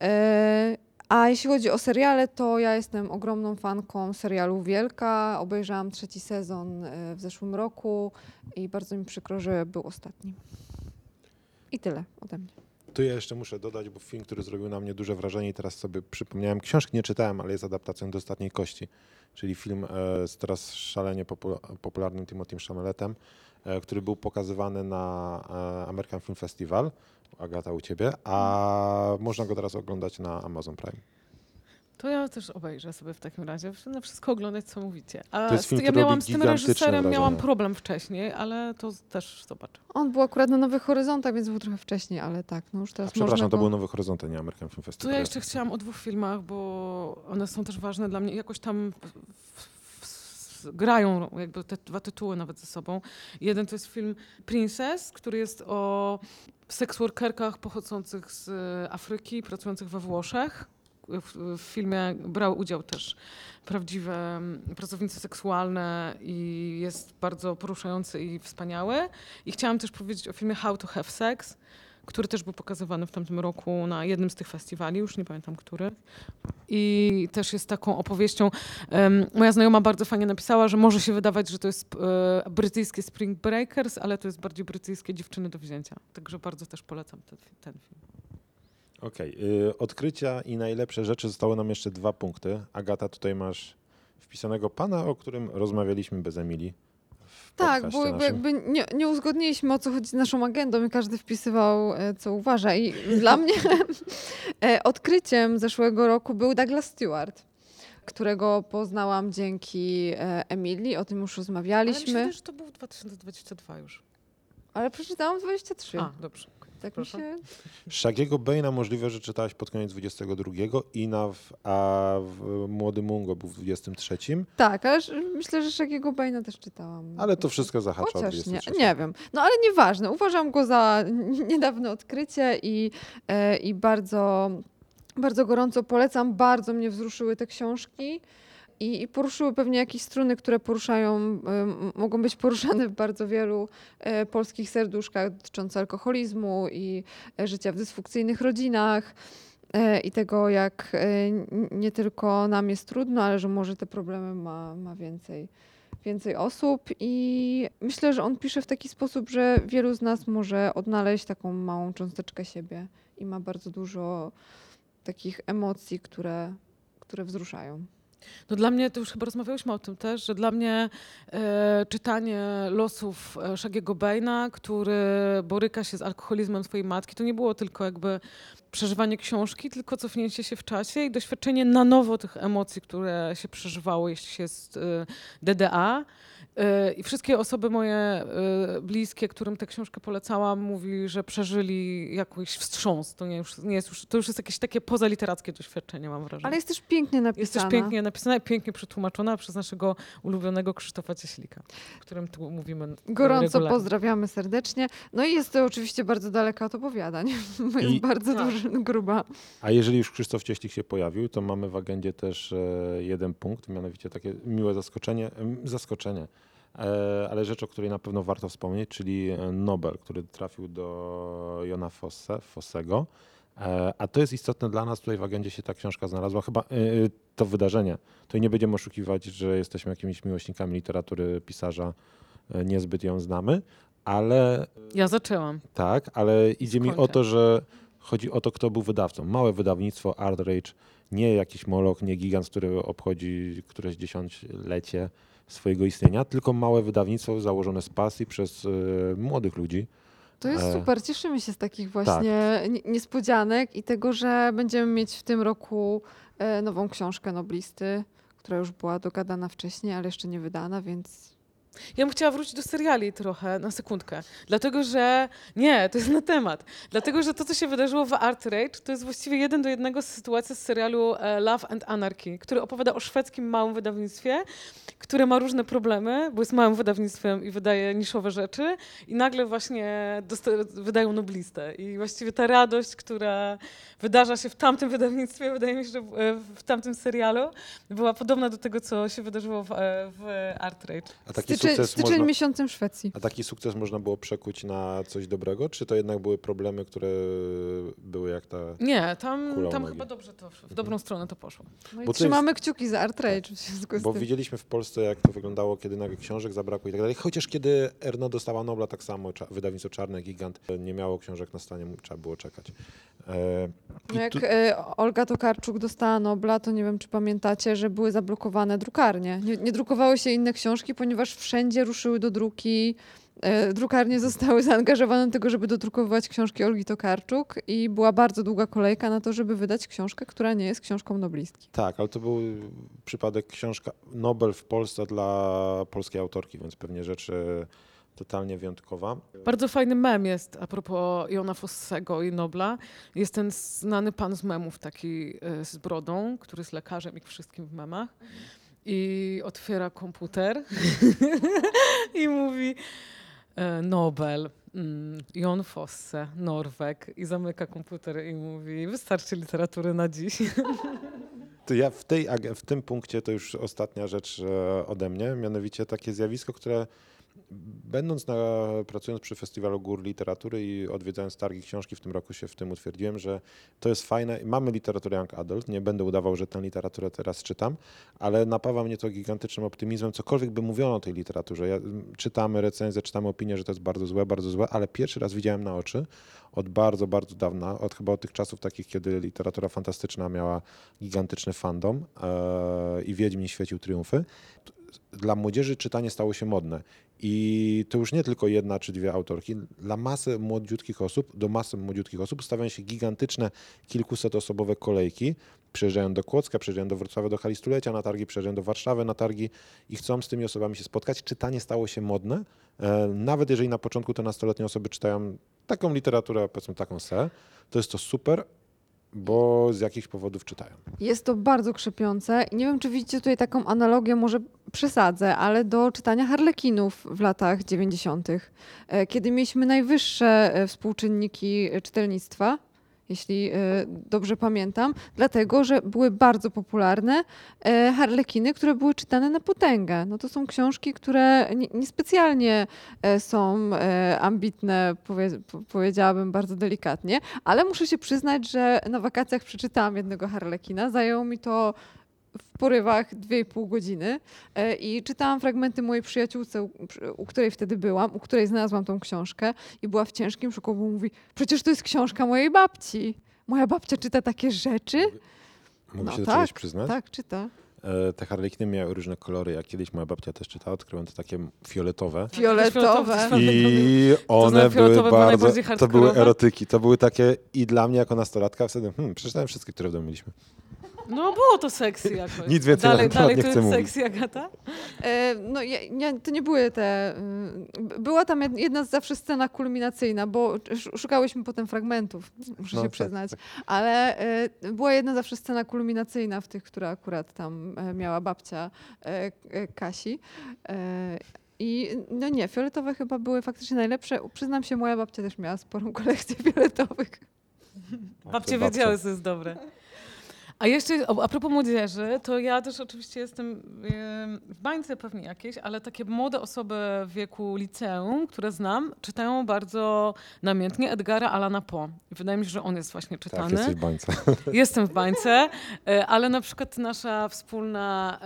E, a jeśli chodzi o seriale, to ja jestem ogromną fanką serialu Wielka. Obejrzałam trzeci sezon e, w zeszłym roku i bardzo mi przykro, że był ostatni. I tyle ode mnie. Tu ja jeszcze muszę dodać, bo film, który zrobił na mnie duże wrażenie i teraz sobie przypomniałem, książki nie czytałem, ale jest adaptacją do Ostatniej Kości, czyli film e, z teraz szalenie popu- popularnym Timothym Chameletem, e, który był pokazywany na e, American Film Festival, Agata u Ciebie, a można go teraz oglądać na Amazon Prime. To ja też obejrzę sobie w takim razie. Na wszystko oglądać, co mówicie. A To jest z- film, ja miałam robi z tym reżyserem miałam wrażenie. problem wcześniej, ale to też zobaczę. On był akurat na Nowych Horyzontach, więc był trochę wcześniej, ale tak, no już A teraz przepraszam, można to go... był Nowy Horyzont, a nie American Film To Festival. ja jeszcze chciałam o dwóch filmach, bo one są też ważne dla mnie. Jakoś tam w, w, w, grają jakby te dwa tytuły nawet ze sobą. Jeden to jest film Princess, który jest o seksworkerkach pochodzących z Afryki, pracujących we Włoszech. W, w filmie brały udział też prawdziwe mm, pracownice seksualne i jest bardzo poruszający i wspaniały. I chciałam też powiedzieć o filmie How to Have Sex, który też był pokazywany w tamtym roku na jednym z tych festiwali, już nie pamiętam który. I też jest taką opowieścią. moja znajoma bardzo fajnie napisała, że może się wydawać, że to jest e, brytyjskie Spring Breakers, ale to jest bardziej brytyjskie Dziewczyny do wzięcia. Także bardzo też polecam ten, ten film. Okej, y, odkrycia i najlepsze rzeczy zostały nam jeszcze dwa punkty. Agata, tutaj masz wpisanego pana, o którym rozmawialiśmy bez Emilii. w Tak, bo jakby, naszym. jakby nie, nie uzgodniliśmy o co chodzi z naszą agendą i każdy wpisywał e, co uważa. I dla mnie e, odkryciem zeszłego roku był Douglas Stewart, którego poznałam dzięki e, Emilii, o tym już Ale rozmawialiśmy. myślę, że to był 2022 już. Ale przeczytałam 23. A, dobrze. Tak mi się... Shagiego Bane'a możliwe, że czytałaś pod koniec 22 i na w, a w Młody Mungo był w 23, Tak, ale myślę, że Shakiego Bane'a też czytałam. ale to wszystko zahacza o Chociaż nie, 23. nie wiem. No ale nieważne. Uważam go za niedawne odkrycie i, e, i bardzo, bardzo gorąco polecam. Bardzo mnie wzruszyły te książki. I, I poruszyły pewnie jakieś struny, które poruszają, mogą być poruszane w bardzo wielu e, polskich serduszkach dotyczące alkoholizmu i e, życia w dysfunkcyjnych rodzinach e, i tego, jak nie tylko nam jest trudno, ale że może te problemy ma, ma więcej, więcej osób. I myślę, że on pisze w taki sposób, że wielu z nas może odnaleźć taką małą cząsteczkę siebie i ma bardzo dużo takich emocji, które, które wzruszają. No dla mnie, to już chyba rozmawiałyśmy o tym też, że dla mnie e, czytanie losów e, Shagiego Baina, który boryka się z alkoholizmem swojej matki, to nie było tylko jakby przeżywanie książki, tylko cofnięcie się w czasie i doświadczenie na nowo tych emocji, które się przeżywało, jeśli się jest e, DDA. E, I wszystkie osoby moje e, bliskie, którym tę książkę polecałam, mówi, że przeżyli jakiś wstrząs. To, nie już, nie jest już, to już jest jakieś takie pozaliterackie doświadczenie, mam wrażenie. Ale jest też pięknie napisana. Jest też pięknie napisana i pięknie przetłumaczona przez naszego ulubionego Krzysztofa Cieślika, o którym tu mówimy Gorąco regularnie. pozdrawiamy serdecznie. No i jest to oczywiście bardzo daleka od opowiadań. jest I- bardzo Tak. duży, gruba. A jeżeli już Krzysztof Cieślik się pojawił, to mamy w agendzie też e, jeden punkt, mianowicie takie miłe zaskoczenie, zaskoczenie, ale rzecz, o której na pewno warto wspomnieć, czyli e, Nobel, który trafił do Jona Fosse, Fossego. E, A to jest istotne dla nas, tutaj w agendzie się ta książka znalazła, chyba e, to wydarzenie. To nie będziemy oszukiwać, że jesteśmy jakimiś miłośnikami literatury pisarza, e, niezbyt ją znamy, ale Ja zaczęłam. tak, ale idzie mi o Skończę. to, że chodzi o to, kto był wydawcą. Małe wydawnictwo Art Rage, nie jakiś moloch, nie gigant, który obchodzi któreś dziesiątlecie swojego istnienia, tylko małe wydawnictwo założone z pasji przez y, młodych ludzi. To jest E, super. Cieszymy się z takich właśnie nie- niespodzianek i tego, że będziemy mieć w tym roku e, nową książkę Noblisty, która już była dogadana wcześniej, ale jeszcze nie wydana, więc Ja bym chciała wrócić do seriali trochę, na sekundkę. Dlatego, że... Nie, to jest na temat. Dlatego, że to, co się wydarzyło w Art Rage, to jest właściwie jeden do jednego sytuacja z serialu e, Love and Anarchy, który opowiada o szwedzkim małym wydawnictwie, które ma różne problemy, bo jest małym wydawnictwem i wydaje niszowe rzeczy i nagle właśnie wydają noblistę. I właściwie ta radość, która wydarza się w tamtym wydawnictwie, wydaje mi się, że w, e, tamtym serialu, była podobna do tego, co się wydarzyło w, e, w Art Rage. A taki, styczeń, sukces styczeń można, miesiącem Szwecji. a taki sukces można było przekuć na coś dobrego, czy to jednak były problemy, które były jak ta... Nie, tam, Kula tam magii. chyba dobrze to, w dobrą stronę to poszło. No i Bo to trzymamy kciuki za Art Rage w związku z Bo tym. widzieliśmy w Polsce, jak to wyglądało, kiedy nagle książek zabrakło i tak dalej. Chociaż kiedy Erno dostała Nobla, tak samo cza- wydawnictwo Czarny Gigant nie miało książek na stanie, trzeba było czekać. E, No jak tu- e, Olga Tokarczuk dostała Nobla, to nie wiem, czy pamiętacie, że były zablokowane drukarnie. Nie, nie drukowały się inne książki, ponieważ wszędzie ruszyły do druki. E, drukarnie zostały zaangażowane do tego, żeby dodrukowywać książki Olgi Tokarczuk i była bardzo długa kolejka na to, żeby wydać książkę, która nie jest książką noblistki. Tak, ale to był przypadek książka Nobel w Polsce dla polskiej autorki, więc pewnie rzecz totalnie wyjątkowa. Bardzo fajny mem jest a propos Jona Fossego i Nobla. Jest ten znany pan z memów, taki e, z brodą, który jest lekarzem i wszystkim w memach. I otwiera komputer i mówi e, Nobel, mm, Jon Fosse, Norweg. I zamyka komputer i mówi wystarczy literatury na dziś. To ja w, tej, w tym punkcie to już ostatnia rzecz e, ode mnie, mianowicie takie zjawisko, które będąc na, pracując przy Festiwalu Gór Literatury i odwiedzając targi książki w tym roku się w tym utwierdziłem, że to jest fajne. Mamy literaturę Young Adult, nie będę udawał, że tę literaturę teraz czytam, ale napawa mnie to gigantycznym optymizmem, cokolwiek by mówiono o tej literaturze. Ja, m, czytamy recenzje, czytamy opinie, że to jest bardzo złe, bardzo złe, ale pierwszy raz widziałem na oczy od bardzo, bardzo dawna, od chyba od tych czasów takich, kiedy literatura fantastyczna miała gigantyczny fandom e, i Wiedźmin świecił triumfy. Dla młodzieży czytanie stało się modne. I to już nie tylko jedna czy dwie autorki. Dla masy młodziutkich osób, do masy młodziutkich osób stawiają się gigantyczne, kilkusetosobowe kolejki. Przyjeżdżają do Kłodzka, przyjeżdżają do Wrocławia do hali stulecia na targi, przyjeżdżają do Warszawy na targi i chcą z tymi osobami się spotkać. Czytanie stało się modne. E, Nawet jeżeli na początku te nastoletnie osoby czytają taką literaturę, powiedzmy taką se, to jest to super, bo z jakichś powodów czytają. Jest to bardzo krzepiące. Nie wiem, czy widzicie tutaj taką analogię, może przesadzę, ale do czytania harlekinów w latach 90., e, kiedy mieliśmy najwyższe e, współczynniki czytelnictwa. Jeśli e, dobrze pamiętam, dlatego że były bardzo popularne e, harlekiny, które były czytane na potęgę. No to są książki, które nie- niespecjalnie e, są ambitne, powie, po- powiedziałabym bardzo delikatnie, ale muszę się przyznać, że na wakacjach przeczytałam jednego Harlekina. Zajęło mi to w porywach 2,5 godziny e, i czytałam fragmenty mojej przyjaciółce, u, której wtedy byłam, u której znalazłam tą książkę i była w ciężkim szoku, bo mówi, przecież to jest książka mojej babci. Moja babcia czyta takie rzeczy? Mogę No się do tak, czegoś przyznać? Tak, czyta. E, Te harlekiny miały różne kolory, jak kiedyś moja babcia też czytała, odkryłem to takie fioletowe. Fioletowe. Fioletowe. I one znaczy były fioletowe były bardzo, to były erotyki, to były takie i dla mnie jako nastolatka wtedy, hmm, przeczytałem wszystkie, które w domu mieliśmy. No było to sexy jakoś. Nic więcej na dalej, ten temat dalej nie to chcę jest mówić. sexy, Agata? E, no ja, ja, to nie były te... y, Była tam jed- jedna zawsze scena kulminacyjna, bo sz- szukałyśmy potem fragmentów, muszę No się tak, przyznać. tak. Ale e, była jedna zawsze scena kulminacyjna w tych, która akurat tam e, miała babcia e, K- e, Kasi. E, I no nie, fioletowe chyba były faktycznie najlepsze. Przyznam się, moja babcia też miała sporą kolekcję fioletowych. Babcie to wiedziały, co jest dobre. A jeszcze a propos młodzieży, to ja też oczywiście jestem em, w bańce pewnie jakieś, ale takie młode osoby w wieku liceum, które znam, czytają bardzo namiętnie Edgara Alana Poe. I wydaje mi się, że on jest właśnie Tak, czytany. jesteś w bańce. Jestem w bańce, e, ale na przykład nasza wspólna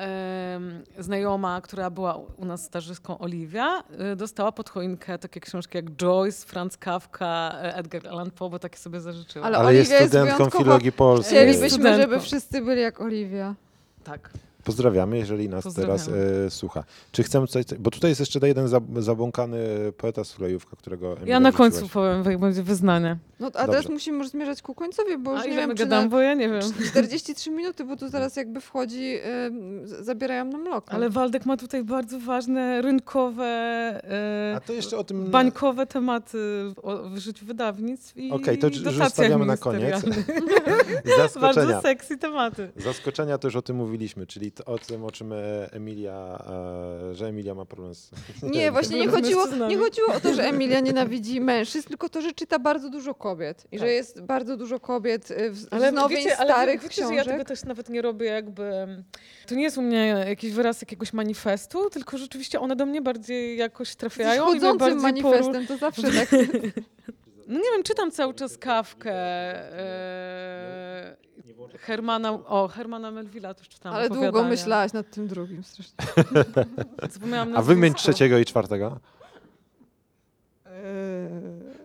znajoma, która była u nas stażystką Oliwia, e, dostała pod choinkę takie książki jak Joyce, Franz Kafka, e, Edgar Allan Poe, bo takie sobie zażyczyła. Ale Ale jest Oliwia jest studentką wyjątkowo- filologii polskiej. Chcielibyśmy, żeby wszyscy byli jak Oliwia. Tak. Pozdrawiamy, jeżeli nas Pozdrawiamy. teraz e, słucha. Czy chcemy coś, bo tutaj jest jeszcze jeden zab- zabłąkany poeta z Sulejówka, którego Emilia Ja na wrzuciłaś. końcu powiem, jak będzie wyznanie. No a teraz Dobrze. musimy już zmierzać ku końcowi, bo już A nie wiem, na bo ja nie wiem. 43 minuty, bo tu zaraz jakby wchodzi, z- zabierają nam lokal. Ale Waldek ma tutaj bardzo ważne rynkowe, A e, to jeszcze o tym... bańkowe tematy o, w życiu wydawnictw i Okej, to już zostawiamy na koniec. Zaskoczenia. Bardzo sexy tematy. Zaskoczenia to już o tym mówiliśmy, czyli o tym, o czym e, Emilia, e, że Emilia ma problem z... Nie, właśnie nie chodziło, nie chodziło o to, że Emilia nienawidzi mężczyzn, tylko to, że czyta bardzo dużo kobiet i że Tak. jest bardzo dużo kobiet y, w, Ale z nowień wiecie, ale starych wiecie, że książek. ja tego też nawet nie robię jakby... To nie jest u mnie jakiś wyraz jakiegoś manifestu, tylko rzeczywiście one do mnie bardziej jakoś Jesteś trafiają i mnie chodzącym bardziej manifestem, to zawsze tak. No nie wiem, czytam cały czas Kawkę. E... Hermana, o, Hermana Melvilla też czytałam Ale długo opowiadania. myślałaś nad tym drugim strasznie. Zapomniałam A wymień trzeciego i czwartego. Eee,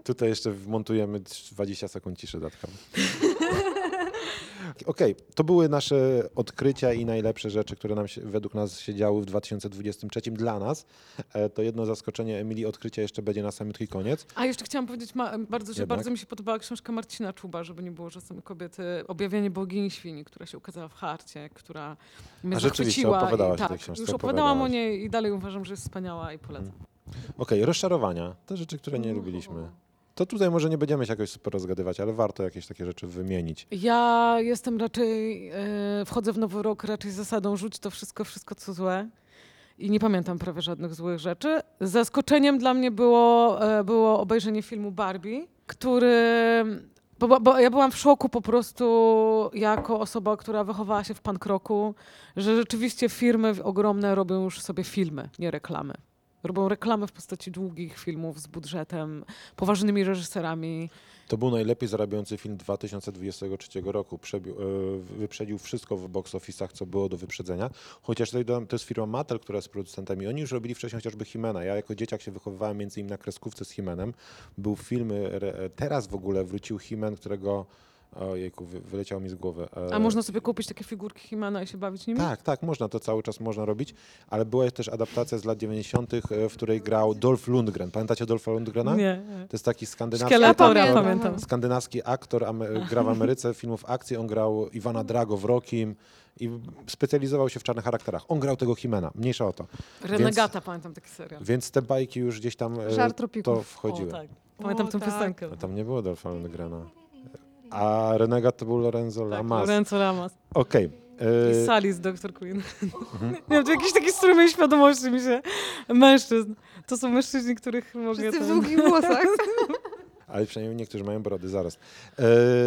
Tutaj jeszcze wmontujemy 20 sekund ciszy dodatkowo. Okej, to były nasze odkrycia i najlepsze rzeczy, które nam się, według nas się działy w 2023 dla nas. E, To jedno zaskoczenie Emilii odkrycia jeszcze będzie na samym koniec. A jeszcze chciałam powiedzieć, ma, bardzo, że Jednak? bardzo mi się podobała książka Marcina Czuba, żeby nie było, że same kobiety, objawienie bogini świni, która się ukazała w Harcie, która mnie A rzeczywiście, opowiadałaś I, o tej tak, książce, już opowiadałam o niej i dalej uważam, że jest wspaniała i polecam. Okej, rozczarowania. Te rzeczy, które nie lubiliśmy. To tutaj może nie będziemy się jakoś super rozgadywać, ale warto jakieś takie rzeczy wymienić. Ja jestem raczej, e, wchodzę w nowy rok raczej z zasadą rzuć to wszystko, wszystko co złe. I nie pamiętam prawie żadnych złych rzeczy. Zaskoczeniem dla mnie było, e, było obejrzenie filmu Barbie, który. Bo, bo- ja byłam w szoku po prostu jako osoba, która wychowała się w pankroku, że rzeczywiście firmy ogromne robią już sobie filmy, nie reklamy. Robią reklamy w postaci długich filmów z budżetem, poważnymi reżyserami. To był najlepiej zarabiający film 2023 roku. Przebił, e, wyprzedził wszystko w box office'ach, co było do wyprzedzenia. Chociaż tutaj dodam, to jest firma Mattel, która jest producentami. Oni już robili wcześniej chociażby Himena. Ja jako dzieciak się wychowywałem między innymi na kreskówce z Himenem. Był film, e, teraz w ogóle wrócił Himen, którego Ojejku, wy, wyleciał mi z głowy. E, A można sobie kupić takie figurki Himana i się bawić nimi? Tak, tak, można, to cały czas można robić, ale była też adaptacja z lat 90., e, w której grał Dolph Lundgren. Pamiętacie Dolpha Lundgrena? Nie. To jest taki skandynawski ja pamiętam. skandynawski aktor, ame- gra w Ameryce filmów akcji, on grał Iwana Drago w Rokim i specjalizował się w czarnych charakterach. On grał tego Himena, mniejsza o to. Renegata, pamiętam taki serial. Więc te bajki już gdzieś tam e, Żar to tropików. wchodziły. O, tak. Pamiętam O, tę tak. piosenkę. A tam nie było Dolpha Lundgrena. A Renegat to był Lorenzo Tak, Lamas. Lorenzo Lamas. Okej. I Sally z Dr. Queen. nie wiem, to jakiś taki strumień świadomości mi się. Mężczyzn. To są mężczyźni, których mogę... Wszyscy w tam- długich włosach. Ale przynajmniej niektórzy mają brody, zaraz. E,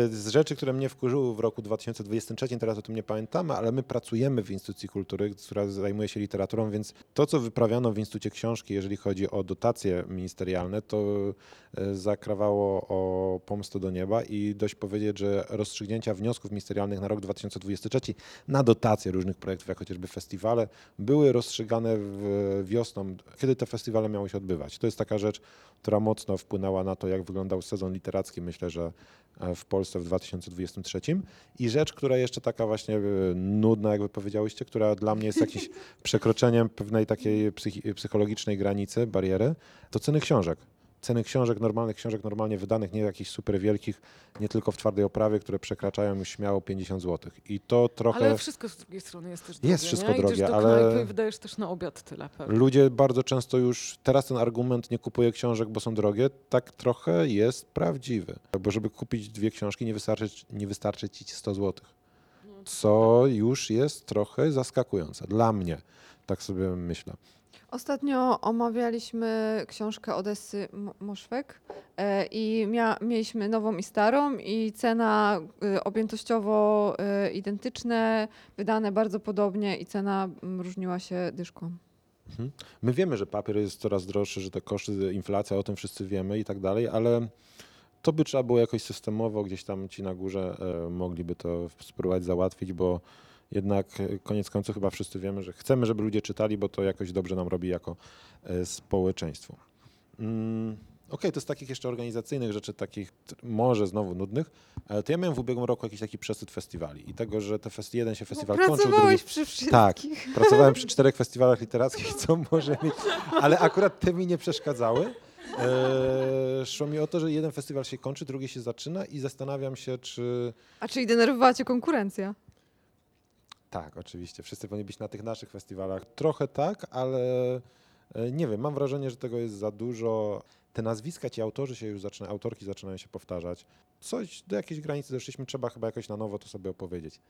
z rzeczy, które mnie wkurzyły w roku 2023, teraz o tym nie pamiętamy, ale my pracujemy w Instytucji Kultury, która zajmuje się literaturą, więc to, co wyprawiano w Instytucie Książki, jeżeli chodzi o dotacje ministerialne, to e, zakrawało o pomstę do nieba i dość powiedzieć, że rozstrzygnięcia wniosków ministerialnych na rok 2023 na dotacje różnych projektów, jak chociażby festiwale, były rozstrzygane wiosną, kiedy te festiwale miały się odbywać. To jest taka rzecz, która mocno wpłynęła na to, jak wygląda wyglądał sezon literacki, myślę, że e, w Polsce w 2023. I rzecz, która jeszcze taka właśnie e, nudna, jakby powiedziałyście, która dla mnie jest jakimś przekroczeniem pewnej takiej psychologicznej granicy, bariery, to ceny książek. Ceny książek, normalnych książek, normalnie wydanych, nie jakichś super wielkich, nie tylko w twardej oprawie, które przekraczają już śmiało 50 zł. I to trochę... Ale wszystko z drugiej strony jest też drogie, Jest wszystko nie? drogie, Idziesz do ale- knajpy i wydajesz też na obiad tyle pewnie. Ludzie bardzo często już, teraz ten argument nie kupuje książek, bo są drogie, tak trochę jest prawdziwy. Bo żeby kupić dwie książki nie wystarczy, nie wystarczy ci 100 zł. Co już jest trochę zaskakujące. Dla mnie, tak sobie myślę. Ostatnio omawialiśmy książkę Odessy Mo- Moszwek e, i mia, mieliśmy nową i starą i cena y, objętościowo y, identyczne, wydane bardzo podobnie i cena różniła się dyszką. My wiemy, że papier jest coraz droższy, że te koszty, inflacja, o tym wszyscy wiemy i tak dalej, ale to by trzeba było jakoś systemowo, gdzieś tam ci na górze e, mogliby to spróbować załatwić, bo jednak e, koniec końców chyba wszyscy wiemy, że chcemy, żeby ludzie czytali, bo to jakoś dobrze nam robi jako e, społeczeństwo. Mm, Okej, to z takich jeszcze organizacyjnych rzeczy, takich może znowu nudnych, to ja miałem w ubiegłym roku jakiś taki przesyt festiwali i tego, że te festi- jeden się festiwal Bo kończył, drugi przy wszystkich. tak, pracowałem przy czterech festiwalach literackich, co może mieć, ale akurat te mi nie przeszkadzały. Eee, szło mi o to, że jeden festiwal się kończy, drugi się zaczyna i zastanawiam się, czy... A czyli denerwowała cię konkurencja? Tak, oczywiście, wszyscy powinni być na tych naszych festiwalach. Trochę tak, ale e, nie wiem, mam wrażenie, że tego jest za dużo. Te nazwiska, ci autorzy się już zaczynają, autorki zaczynają się powtarzać. Coś, do jakiejś granicy doszliśmy, trzeba chyba jakoś na nowo to sobie opowiedzieć.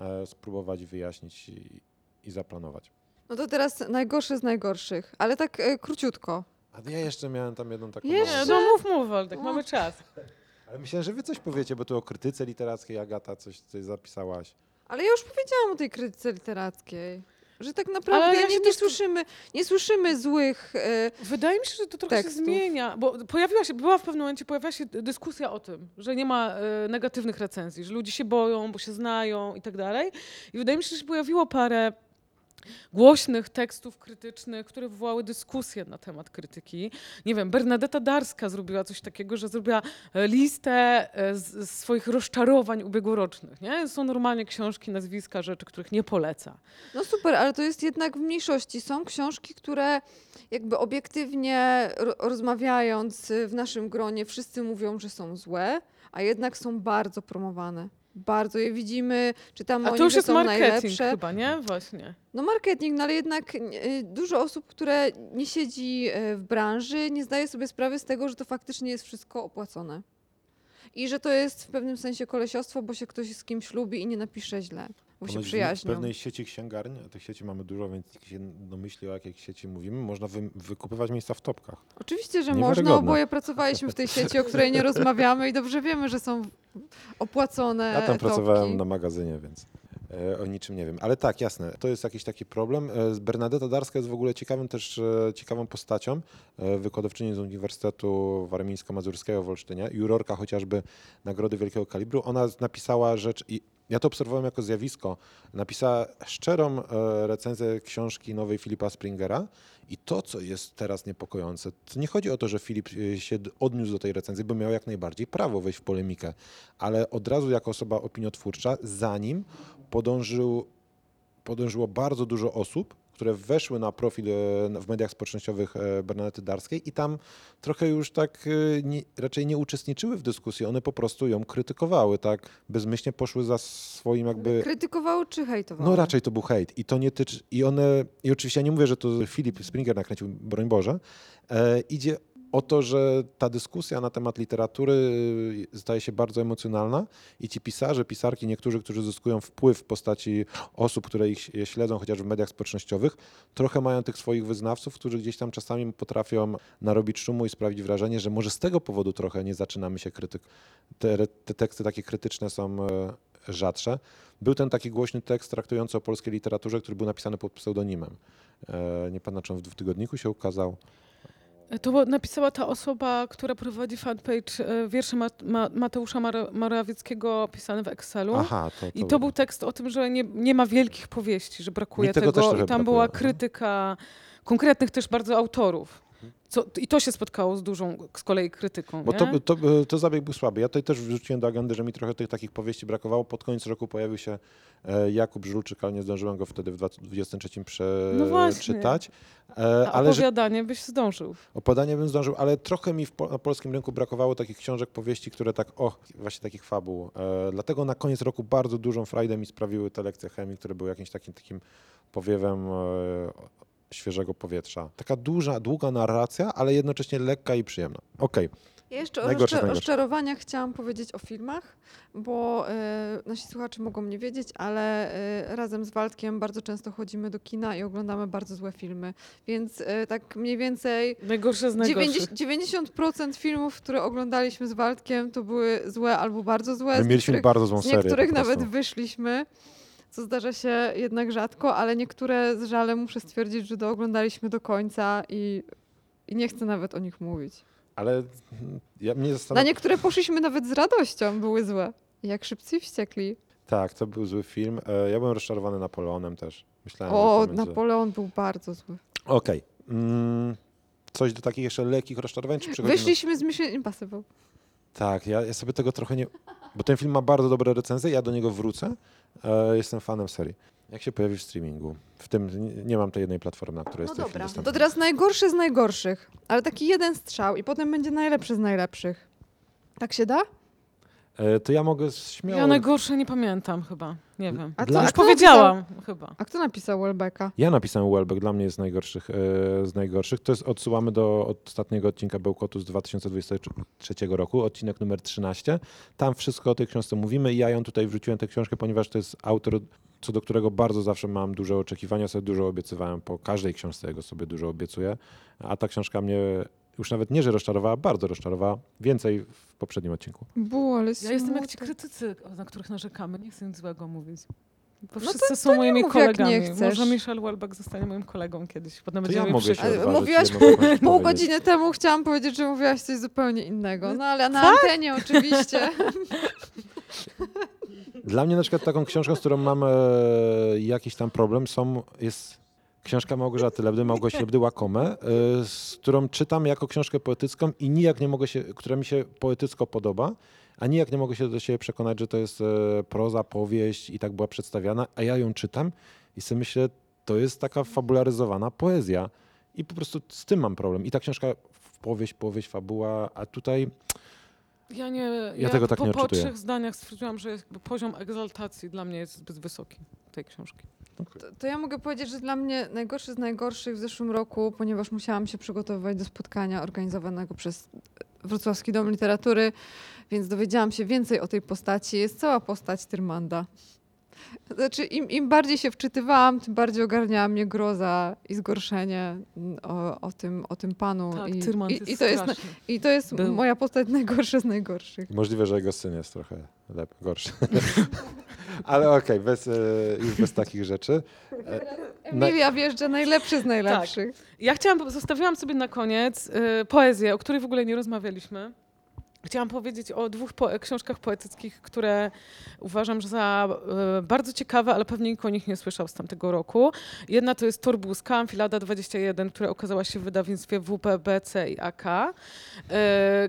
E, spróbować wyjaśnić i, i zaplanować. No to teraz najgorszy z najgorszych, ale tak e, króciutko. A ja jeszcze miałem tam jedną taką. Jeszcze? No mów, mów, Waldek, No. mamy czas. Ale myślałem, że wy coś powiecie, bo tu o krytyce literackiej Agata coś, coś zapisałaś. Ale ja już powiedziałam o tej krytyce literackiej. Że tak naprawdę Ale ja nie, się nie, też- słyszymy, nie słyszymy złych. E, Wydaje mi się, że to trochę się tekstów. zmienia, bo pojawiła się, była w pewnym momencie, pojawiła się dyskusja o tym, że nie ma e, negatywnych recenzji, że ludzie się boją, bo się znają i tak dalej. I wydaje mi się, że się pojawiło parę głośnych tekstów krytycznych, które wywołały dyskusję na temat krytyki. Nie wiem, Bernadetta Darska zrobiła coś takiego, że zrobiła e, listę e, z, z swoich rozczarowań ubiegłorocznych. Nie? Są normalnie książki, nazwiska, rzeczy, których nie poleca. no super, ale to jest jednak w mniejszości. Są książki, które jakby obiektywnie ro- rozmawiając y, w naszym gronie, wszyscy mówią, że są złe, a jednak są bardzo promowane. Bardzo je widzimy, czytamy A o to już jest są marketing najlepsze. chyba, nie? Właśnie. No marketing, no ale jednak y, dużo osób, które nie siedzi y, w branży, nie zdaje sobie sprawy z tego, że to faktycznie jest wszystko opłacone. I że to jest w pewnym sensie kolesiostwo, bo się ktoś z kimś lubi i nie napisze źle, bo się Ponoć w przyjaźnią. pewnej sieci księgarni, a tych sieci mamy dużo, więc nikt się domyśli o jakiej sieci mówimy, można wy, wykupywać miejsca w topkach. Oczywiście, że można. Oboje pracowaliśmy w tej sieci, o której nie rozmawiamy i dobrze wiemy, że są opłacone Ja tam topki. pracowałem na magazynie, więc e, o niczym nie wiem. Ale tak, jasne, to jest jakiś taki problem. E, Bernadetta Darska jest w ogóle ciekawym też, e, ciekawą postacią, wykładowczyni z Uniwersytetu Warmińsko-Mazurskiego w Olsztynie, jurorka chociażby Nagrody Wielkiego Kalibru. Ona napisała rzecz i ja to obserwowałem jako zjawisko. Napisała szczerą e, recenzję książki nowej Filipa Springera i to, co jest teraz niepokojące, to nie chodzi o to, że Filip e, się odniósł do tej recenzji, bo miał jak najbardziej prawo wejść w polemikę, ale od razu jako osoba opiniotwórcza, za nim podążył, podążyło bardzo dużo osób, które weszły na profil e, w mediach społecznościowych e, Bernadety Darskiej i tam trochę już tak e, nie, raczej nie uczestniczyły w dyskusji, one po prostu ją krytykowały, tak? Bezmyślnie poszły za swoim jakby... Krytykowało czy hejtowało? No raczej to był hejt. I to nie tyczy, i one, i oczywiście ja nie mówię, że to Filip Springer nakręcił, broń Boże, e, idzie o to, że ta dyskusja na temat literatury y, staje się bardzo emocjonalna i ci pisarze, pisarki, niektórzy, którzy zyskują wpływ w postaci osób, które ich śledzą chociaż w mediach społecznościowych, trochę mają tych swoich wyznawców, którzy gdzieś tam czasami potrafią narobić szumu i sprawić wrażenie, że może z tego powodu trochę nie zaczynamy się krytyk. Te, te teksty takie krytyczne są e, rzadsze. Był ten taki głośny tekst traktujący o polskiej literaturze, który był napisany pod pseudonimem. E, Nie pamiętam, czy on w tygodniku się ukazał. To napisała ta osoba, która prowadzi fanpage e, wiersze Mat- Ma- Mateusza Morawieckiego pisane w Excelu. Aha, to, I to był tekst o tym, że nie, nie ma wielkich powieści, że brakuje Mi tego tego. I tam brakuje, była no. krytyka konkretnych też bardzo autorów. Co, I to się spotkało z dużą z kolei krytyką. Bo to, to, to zabieg był słaby. Ja tutaj też wrzuciłem do agendy, że mi trochę tych takich powieści brakowało. Pod koniec roku pojawił się e, Jakub Żulczyk, ale nie zdążyłem go wtedy w 2023 No przeczytać. E, ale że, opowiadanie byś zdążył. opowiadanie bym zdążył, ale trochę mi w, po, na polskim rynku brakowało takich książek, powieści, które tak, o, właśnie takich fabuł. E, dlatego na koniec roku bardzo dużą frajdę mi sprawiły te lekcje chemii, które były jakimś takim, takim powiewem e, świeżego powietrza. Taka duża, długa narracja, ale jednocześnie lekka i przyjemna. Okej. Ja jeszcze o Najgorsze, najgorsze. rozczarowaniach chciałam powiedzieć o filmach, bo e, nasi słuchacze mogą nie wiedzieć, ale e, razem z Waldkiem bardzo często chodzimy do kina i oglądamy bardzo złe filmy. Więc e, tak mniej więcej Najgorsze z najgorszych. 90%, 90% filmów, które oglądaliśmy z Waldkiem, to były złe albo bardzo złe. My z mieliśmy niektórych, bardzo złą z serię. niektórych po prostu. nawet wyszliśmy. Co zdarza się jednak rzadko, ale niektóre z żalem muszę stwierdzić, że dooglądaliśmy do końca i, i nie chcę nawet o nich mówić. Ale mm, ja mnie Na niektóre poszliśmy nawet z radością, były złe. Jak szybcy wściekli. Tak, to był zły film. E, Ja byłem rozczarowany Napoleonem też. Myślałem, O, będzie... Napoleon był bardzo zły. Okej. Mm, coś do takich jeszcze lekkich rozczarowań, czy? Wyszliśmy z Mission Impossible. Tak, ja, ja sobie tego trochę nie... Bo ten film ma bardzo dobre recenzje, ja do niego wrócę. E, jestem fanem serii. Jak się pojawi w streamingu? W tym nie, mam tej jednej platformy, na której No jest ten film dobra, to teraz najgorszy z najgorszych, ale taki jeden strzał i potem będzie najlepszy z najlepszych. Tak się da? E, to ja mogę śmiało... Ja najgorsze nie pamiętam chyba. Nie wiem. A Dla- co, Już powiedziałam chyba. Napisał, a kto napisał Welbecka? Ja napisałem Welbeck, dla mnie jest najgorszych, e, z najgorszych. To jest, odsyłamy do ostatniego odcinka Bełkotu z 2023 roku, odcinek numer 13. Tam wszystko o tej książce mówimy i ja ją tutaj wrzuciłem tę książkę, ponieważ to jest autor, co do którego bardzo zawsze mam duże oczekiwania, sobie dużo obiecywałem, po każdej książce jego sobie dużo obiecuję, a ta książka mnie już nawet nie, że rozczarowała, bardzo rozczarowała, więcej w poprzednim odcinku. Było, ale Ja jestem jak ci krytycy, na których narzekamy. Nie chcę nic złego mówić. Bo No to- wszyscy są moimi mów, nie kolegami. chcesz. Może Michel Welbeck zostanie moim kolegą kiedyś. Potem To ja mogę się odważyć, mówiłaś Pół godziny temu chciałam powiedzieć, że mówiłaś coś zupełnie innego. No ale na Tak? antenie oczywiście. Dla mnie na przykład taką książką, z którą mam e, jakiś tam problem, są, jest książka Małgorzaty Lebdy, Małgosi Lebdy Łakome, e, z którą czytam jako książkę poetycką i nijak nie mogę się, która mi się poetycko podoba, a nijak nie mogę się do siebie przekonać, że to jest e, proza, powieść i tak była przedstawiana, a ja ją czytam i sobie myślę, to jest taka fabularyzowana poezja. I po prostu z tym mam problem. I ta książka powieść, powieść, fabuła, a tutaj Ja, nie, ja, tego tak po, nie po odczytuję. trzech zdaniach stwierdziłam, że jakby poziom egzaltacji dla mnie jest zbyt wysoki tej książki. To, to ja mogę powiedzieć, że dla mnie najgorszy z najgorszych w zeszłym roku, ponieważ musiałam się przygotowywać do spotkania organizowanego przez Wrocławski Dom Literatury, więc dowiedziałam się więcej o tej postaci. Jest cała postać Tyrmanda. Znaczy, im, im bardziej się wczytywałam, tym bardziej ogarniała mnie groza i zgorszenie mm, o, o, tym, o tym panu. Tak, I, Tyrmand i, jest i to jest, straszny. I to jest Był. moja postać najgorsza z najgorszych. Możliwe, że jego syn jest trochę lep, gorszy. Ale okej, bez, e, już bez takich rzeczy. Na- Emilia wjeżdża najlepszy z najlepszych. Ja chciałam, zostawiłam sobie na koniec y, poezję, o której w ogóle nie rozmawialiśmy. Chciałam powiedzieć o dwóch po- książkach poetyckich, które uważam za y, bardzo ciekawe, ale pewnie nikt o nich nie słyszał z tamtego roku. Jedna to jest Torbuska, Amfilada 21, która okazała się w wydawnictwie WPBC i AK. Y,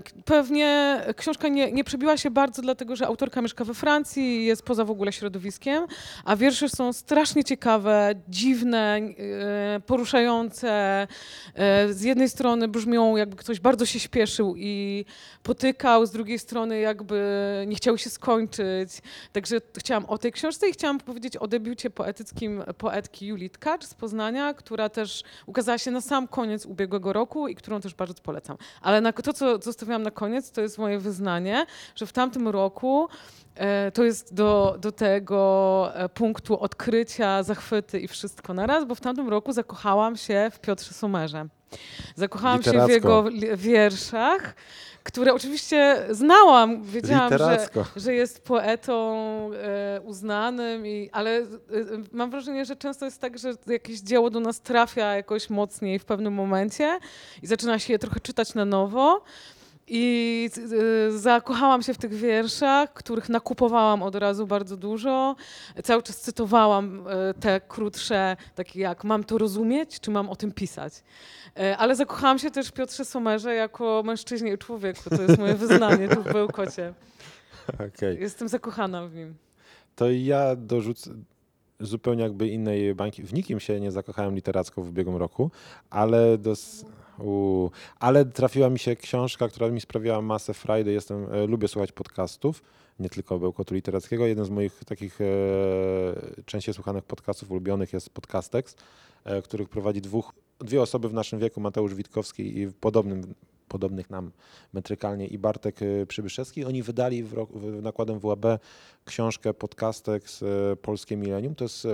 k- pewnie książka nie, nie przebiła się bardzo, dlatego że autorka mieszka we Francji i jest poza w ogóle środowiskiem, a wiersze są strasznie ciekawe, dziwne, y, poruszające. Z jednej strony brzmią, jakby ktoś bardzo się śpieszył i potykał, z drugiej strony jakby nie chciał się skończyć. Także chciałam o tej książce i chciałam powiedzieć o debiucie poetyckim poetki Julii Tkacz z Poznania, która też ukazała się na sam koniec ubiegłego roku i którą też bardzo polecam. Ale na, to, co zostawiłam na koniec, to jest moje wyznanie, że w tamtym roku e, to jest do, do tego e, punktu odkrycia, zachwyty i wszystko naraz, bo w tamtym roku zakochałam się w Piotrze Somerze. Zakochałam się w Literacko. jego wierszach, które oczywiście znałam, wiedziałam, że, że jest poetą e, uznanym, i, ale e, mam wrażenie, że często jest tak, że jakieś dzieło do nas trafia jakoś mocniej w pewnym momencie i zaczyna się je trochę czytać na nowo. I y, zakochałam się w tych wierszach, których nakupowałam od razu bardzo dużo. Cały czas cytowałam y, te krótsze, takie jak mam to rozumieć, czy mam o tym pisać. Y, Ale zakochałam się też w Piotrze Somerze jako mężczyźnie i człowieku. To jest moje wyznanie tu w Bełkocie. Okej. Jestem zakochana w nim. To ja dorzucę zupełnie jakby innej bańki. W nikim się nie zakochałem literacko w ubiegłym roku, ale dos... U, ale trafiła mi się książka, która mi sprawiała masę frajdy. Jestem, e, lubię słuchać podcastów, nie tylko bełkotu literackiego. Jeden z moich takich e, częściej słuchanych podcastów ulubionych jest Podcastex, e, których prowadzi dwóch, dwie osoby w naszym wieku, Mateusz Witkowski i w podobnym, podobnych nam metrykalnie i Bartek e, Przybyszewski. Oni wydali w, w nakładem WAB książkę Podcastex e, Polskie Milenium. To jest,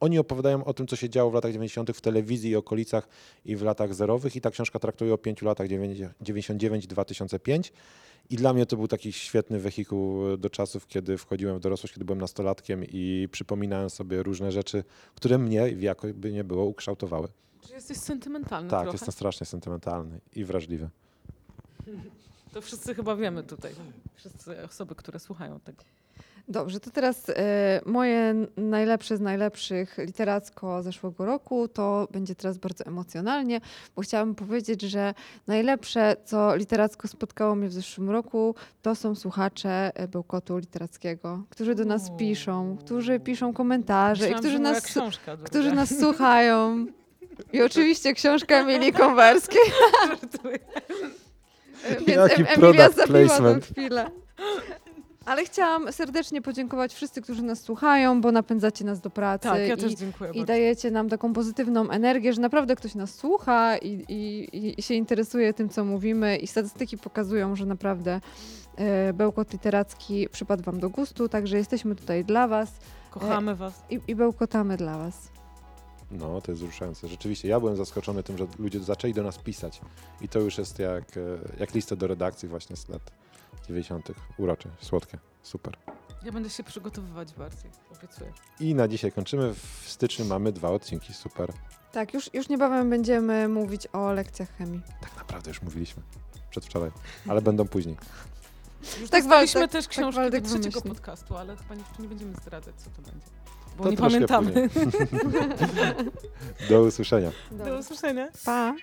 oni opowiadają o tym, co się działo w latach 90. w telewizji i okolicach i w latach zerowych i ta książka traktuje o pięciu latach 99-2005 i dla mnie to był taki świetny wehikuł do czasów, kiedy wchodziłem w dorosłość, kiedy byłem nastolatkiem i przypominałem sobie różne rzeczy, które mnie, jakoby nie było, ukształtowały. Czy jesteś sentymentalny tak, trochę? jestem strasznie sentymentalny i wrażliwy. To wszyscy chyba wiemy tutaj. Wszyscy osoby, które słuchają tego. Dobrze, to teraz e, moje najlepsze z najlepszych literacko zeszłego roku to będzie teraz bardzo emocjonalnie, bo chciałabym powiedzieć, że najlepsze, co literacko spotkało mnie w zeszłym roku, to są słuchacze e, Bełkotu Literackiego, którzy do nas piszą, którzy piszą komentarze i Myślałam, którzy że moja nas, książka, druga. którzy nas słuchają. I oczywiście książka Emilii Konwerskiej. E, Więc Jaki em, Emilia product zabiła tę placement. chwilę. Ale chciałam serdecznie podziękować wszyscy, którzy nas słuchają, bo napędzacie nas do pracy Tak, ja i, też dziękuję i bardzo. dajecie nam taką pozytywną energię, że naprawdę ktoś nas słucha i, i, i się interesuje tym, co mówimy. I statystyki pokazują, że naprawdę e, bełkot literacki przypadł Wam do gustu, także jesteśmy tutaj dla Was Kochamy was. i, i bełkotamy dla Was. No, to jest wzruszające. Rzeczywiście, ja byłem zaskoczony tym, że ludzie zaczęli do nas pisać. I to już jest jak, e, jak lista do redakcji właśnie z lat 90. Urocze, słodkie, super. Ja będę się przygotowywać bardziej, obiecuję. I na dzisiaj kończymy. W styczniu mamy dwa odcinki, super. Tak, już, już niebawem będziemy mówić o lekcjach chemii. Tak naprawdę już mówiliśmy przedwczoraj, ale będą później. Już Tak, dostaliśmy Waldek- też tak książkę Waldek do trzeciego wymyślił. podcastu, ale chyba jeszcze nie będziemy zdradzać, co to będzie. Bo To nie troszkę pamiętamy. Do usłyszenia. Do usłyszenia. Pa!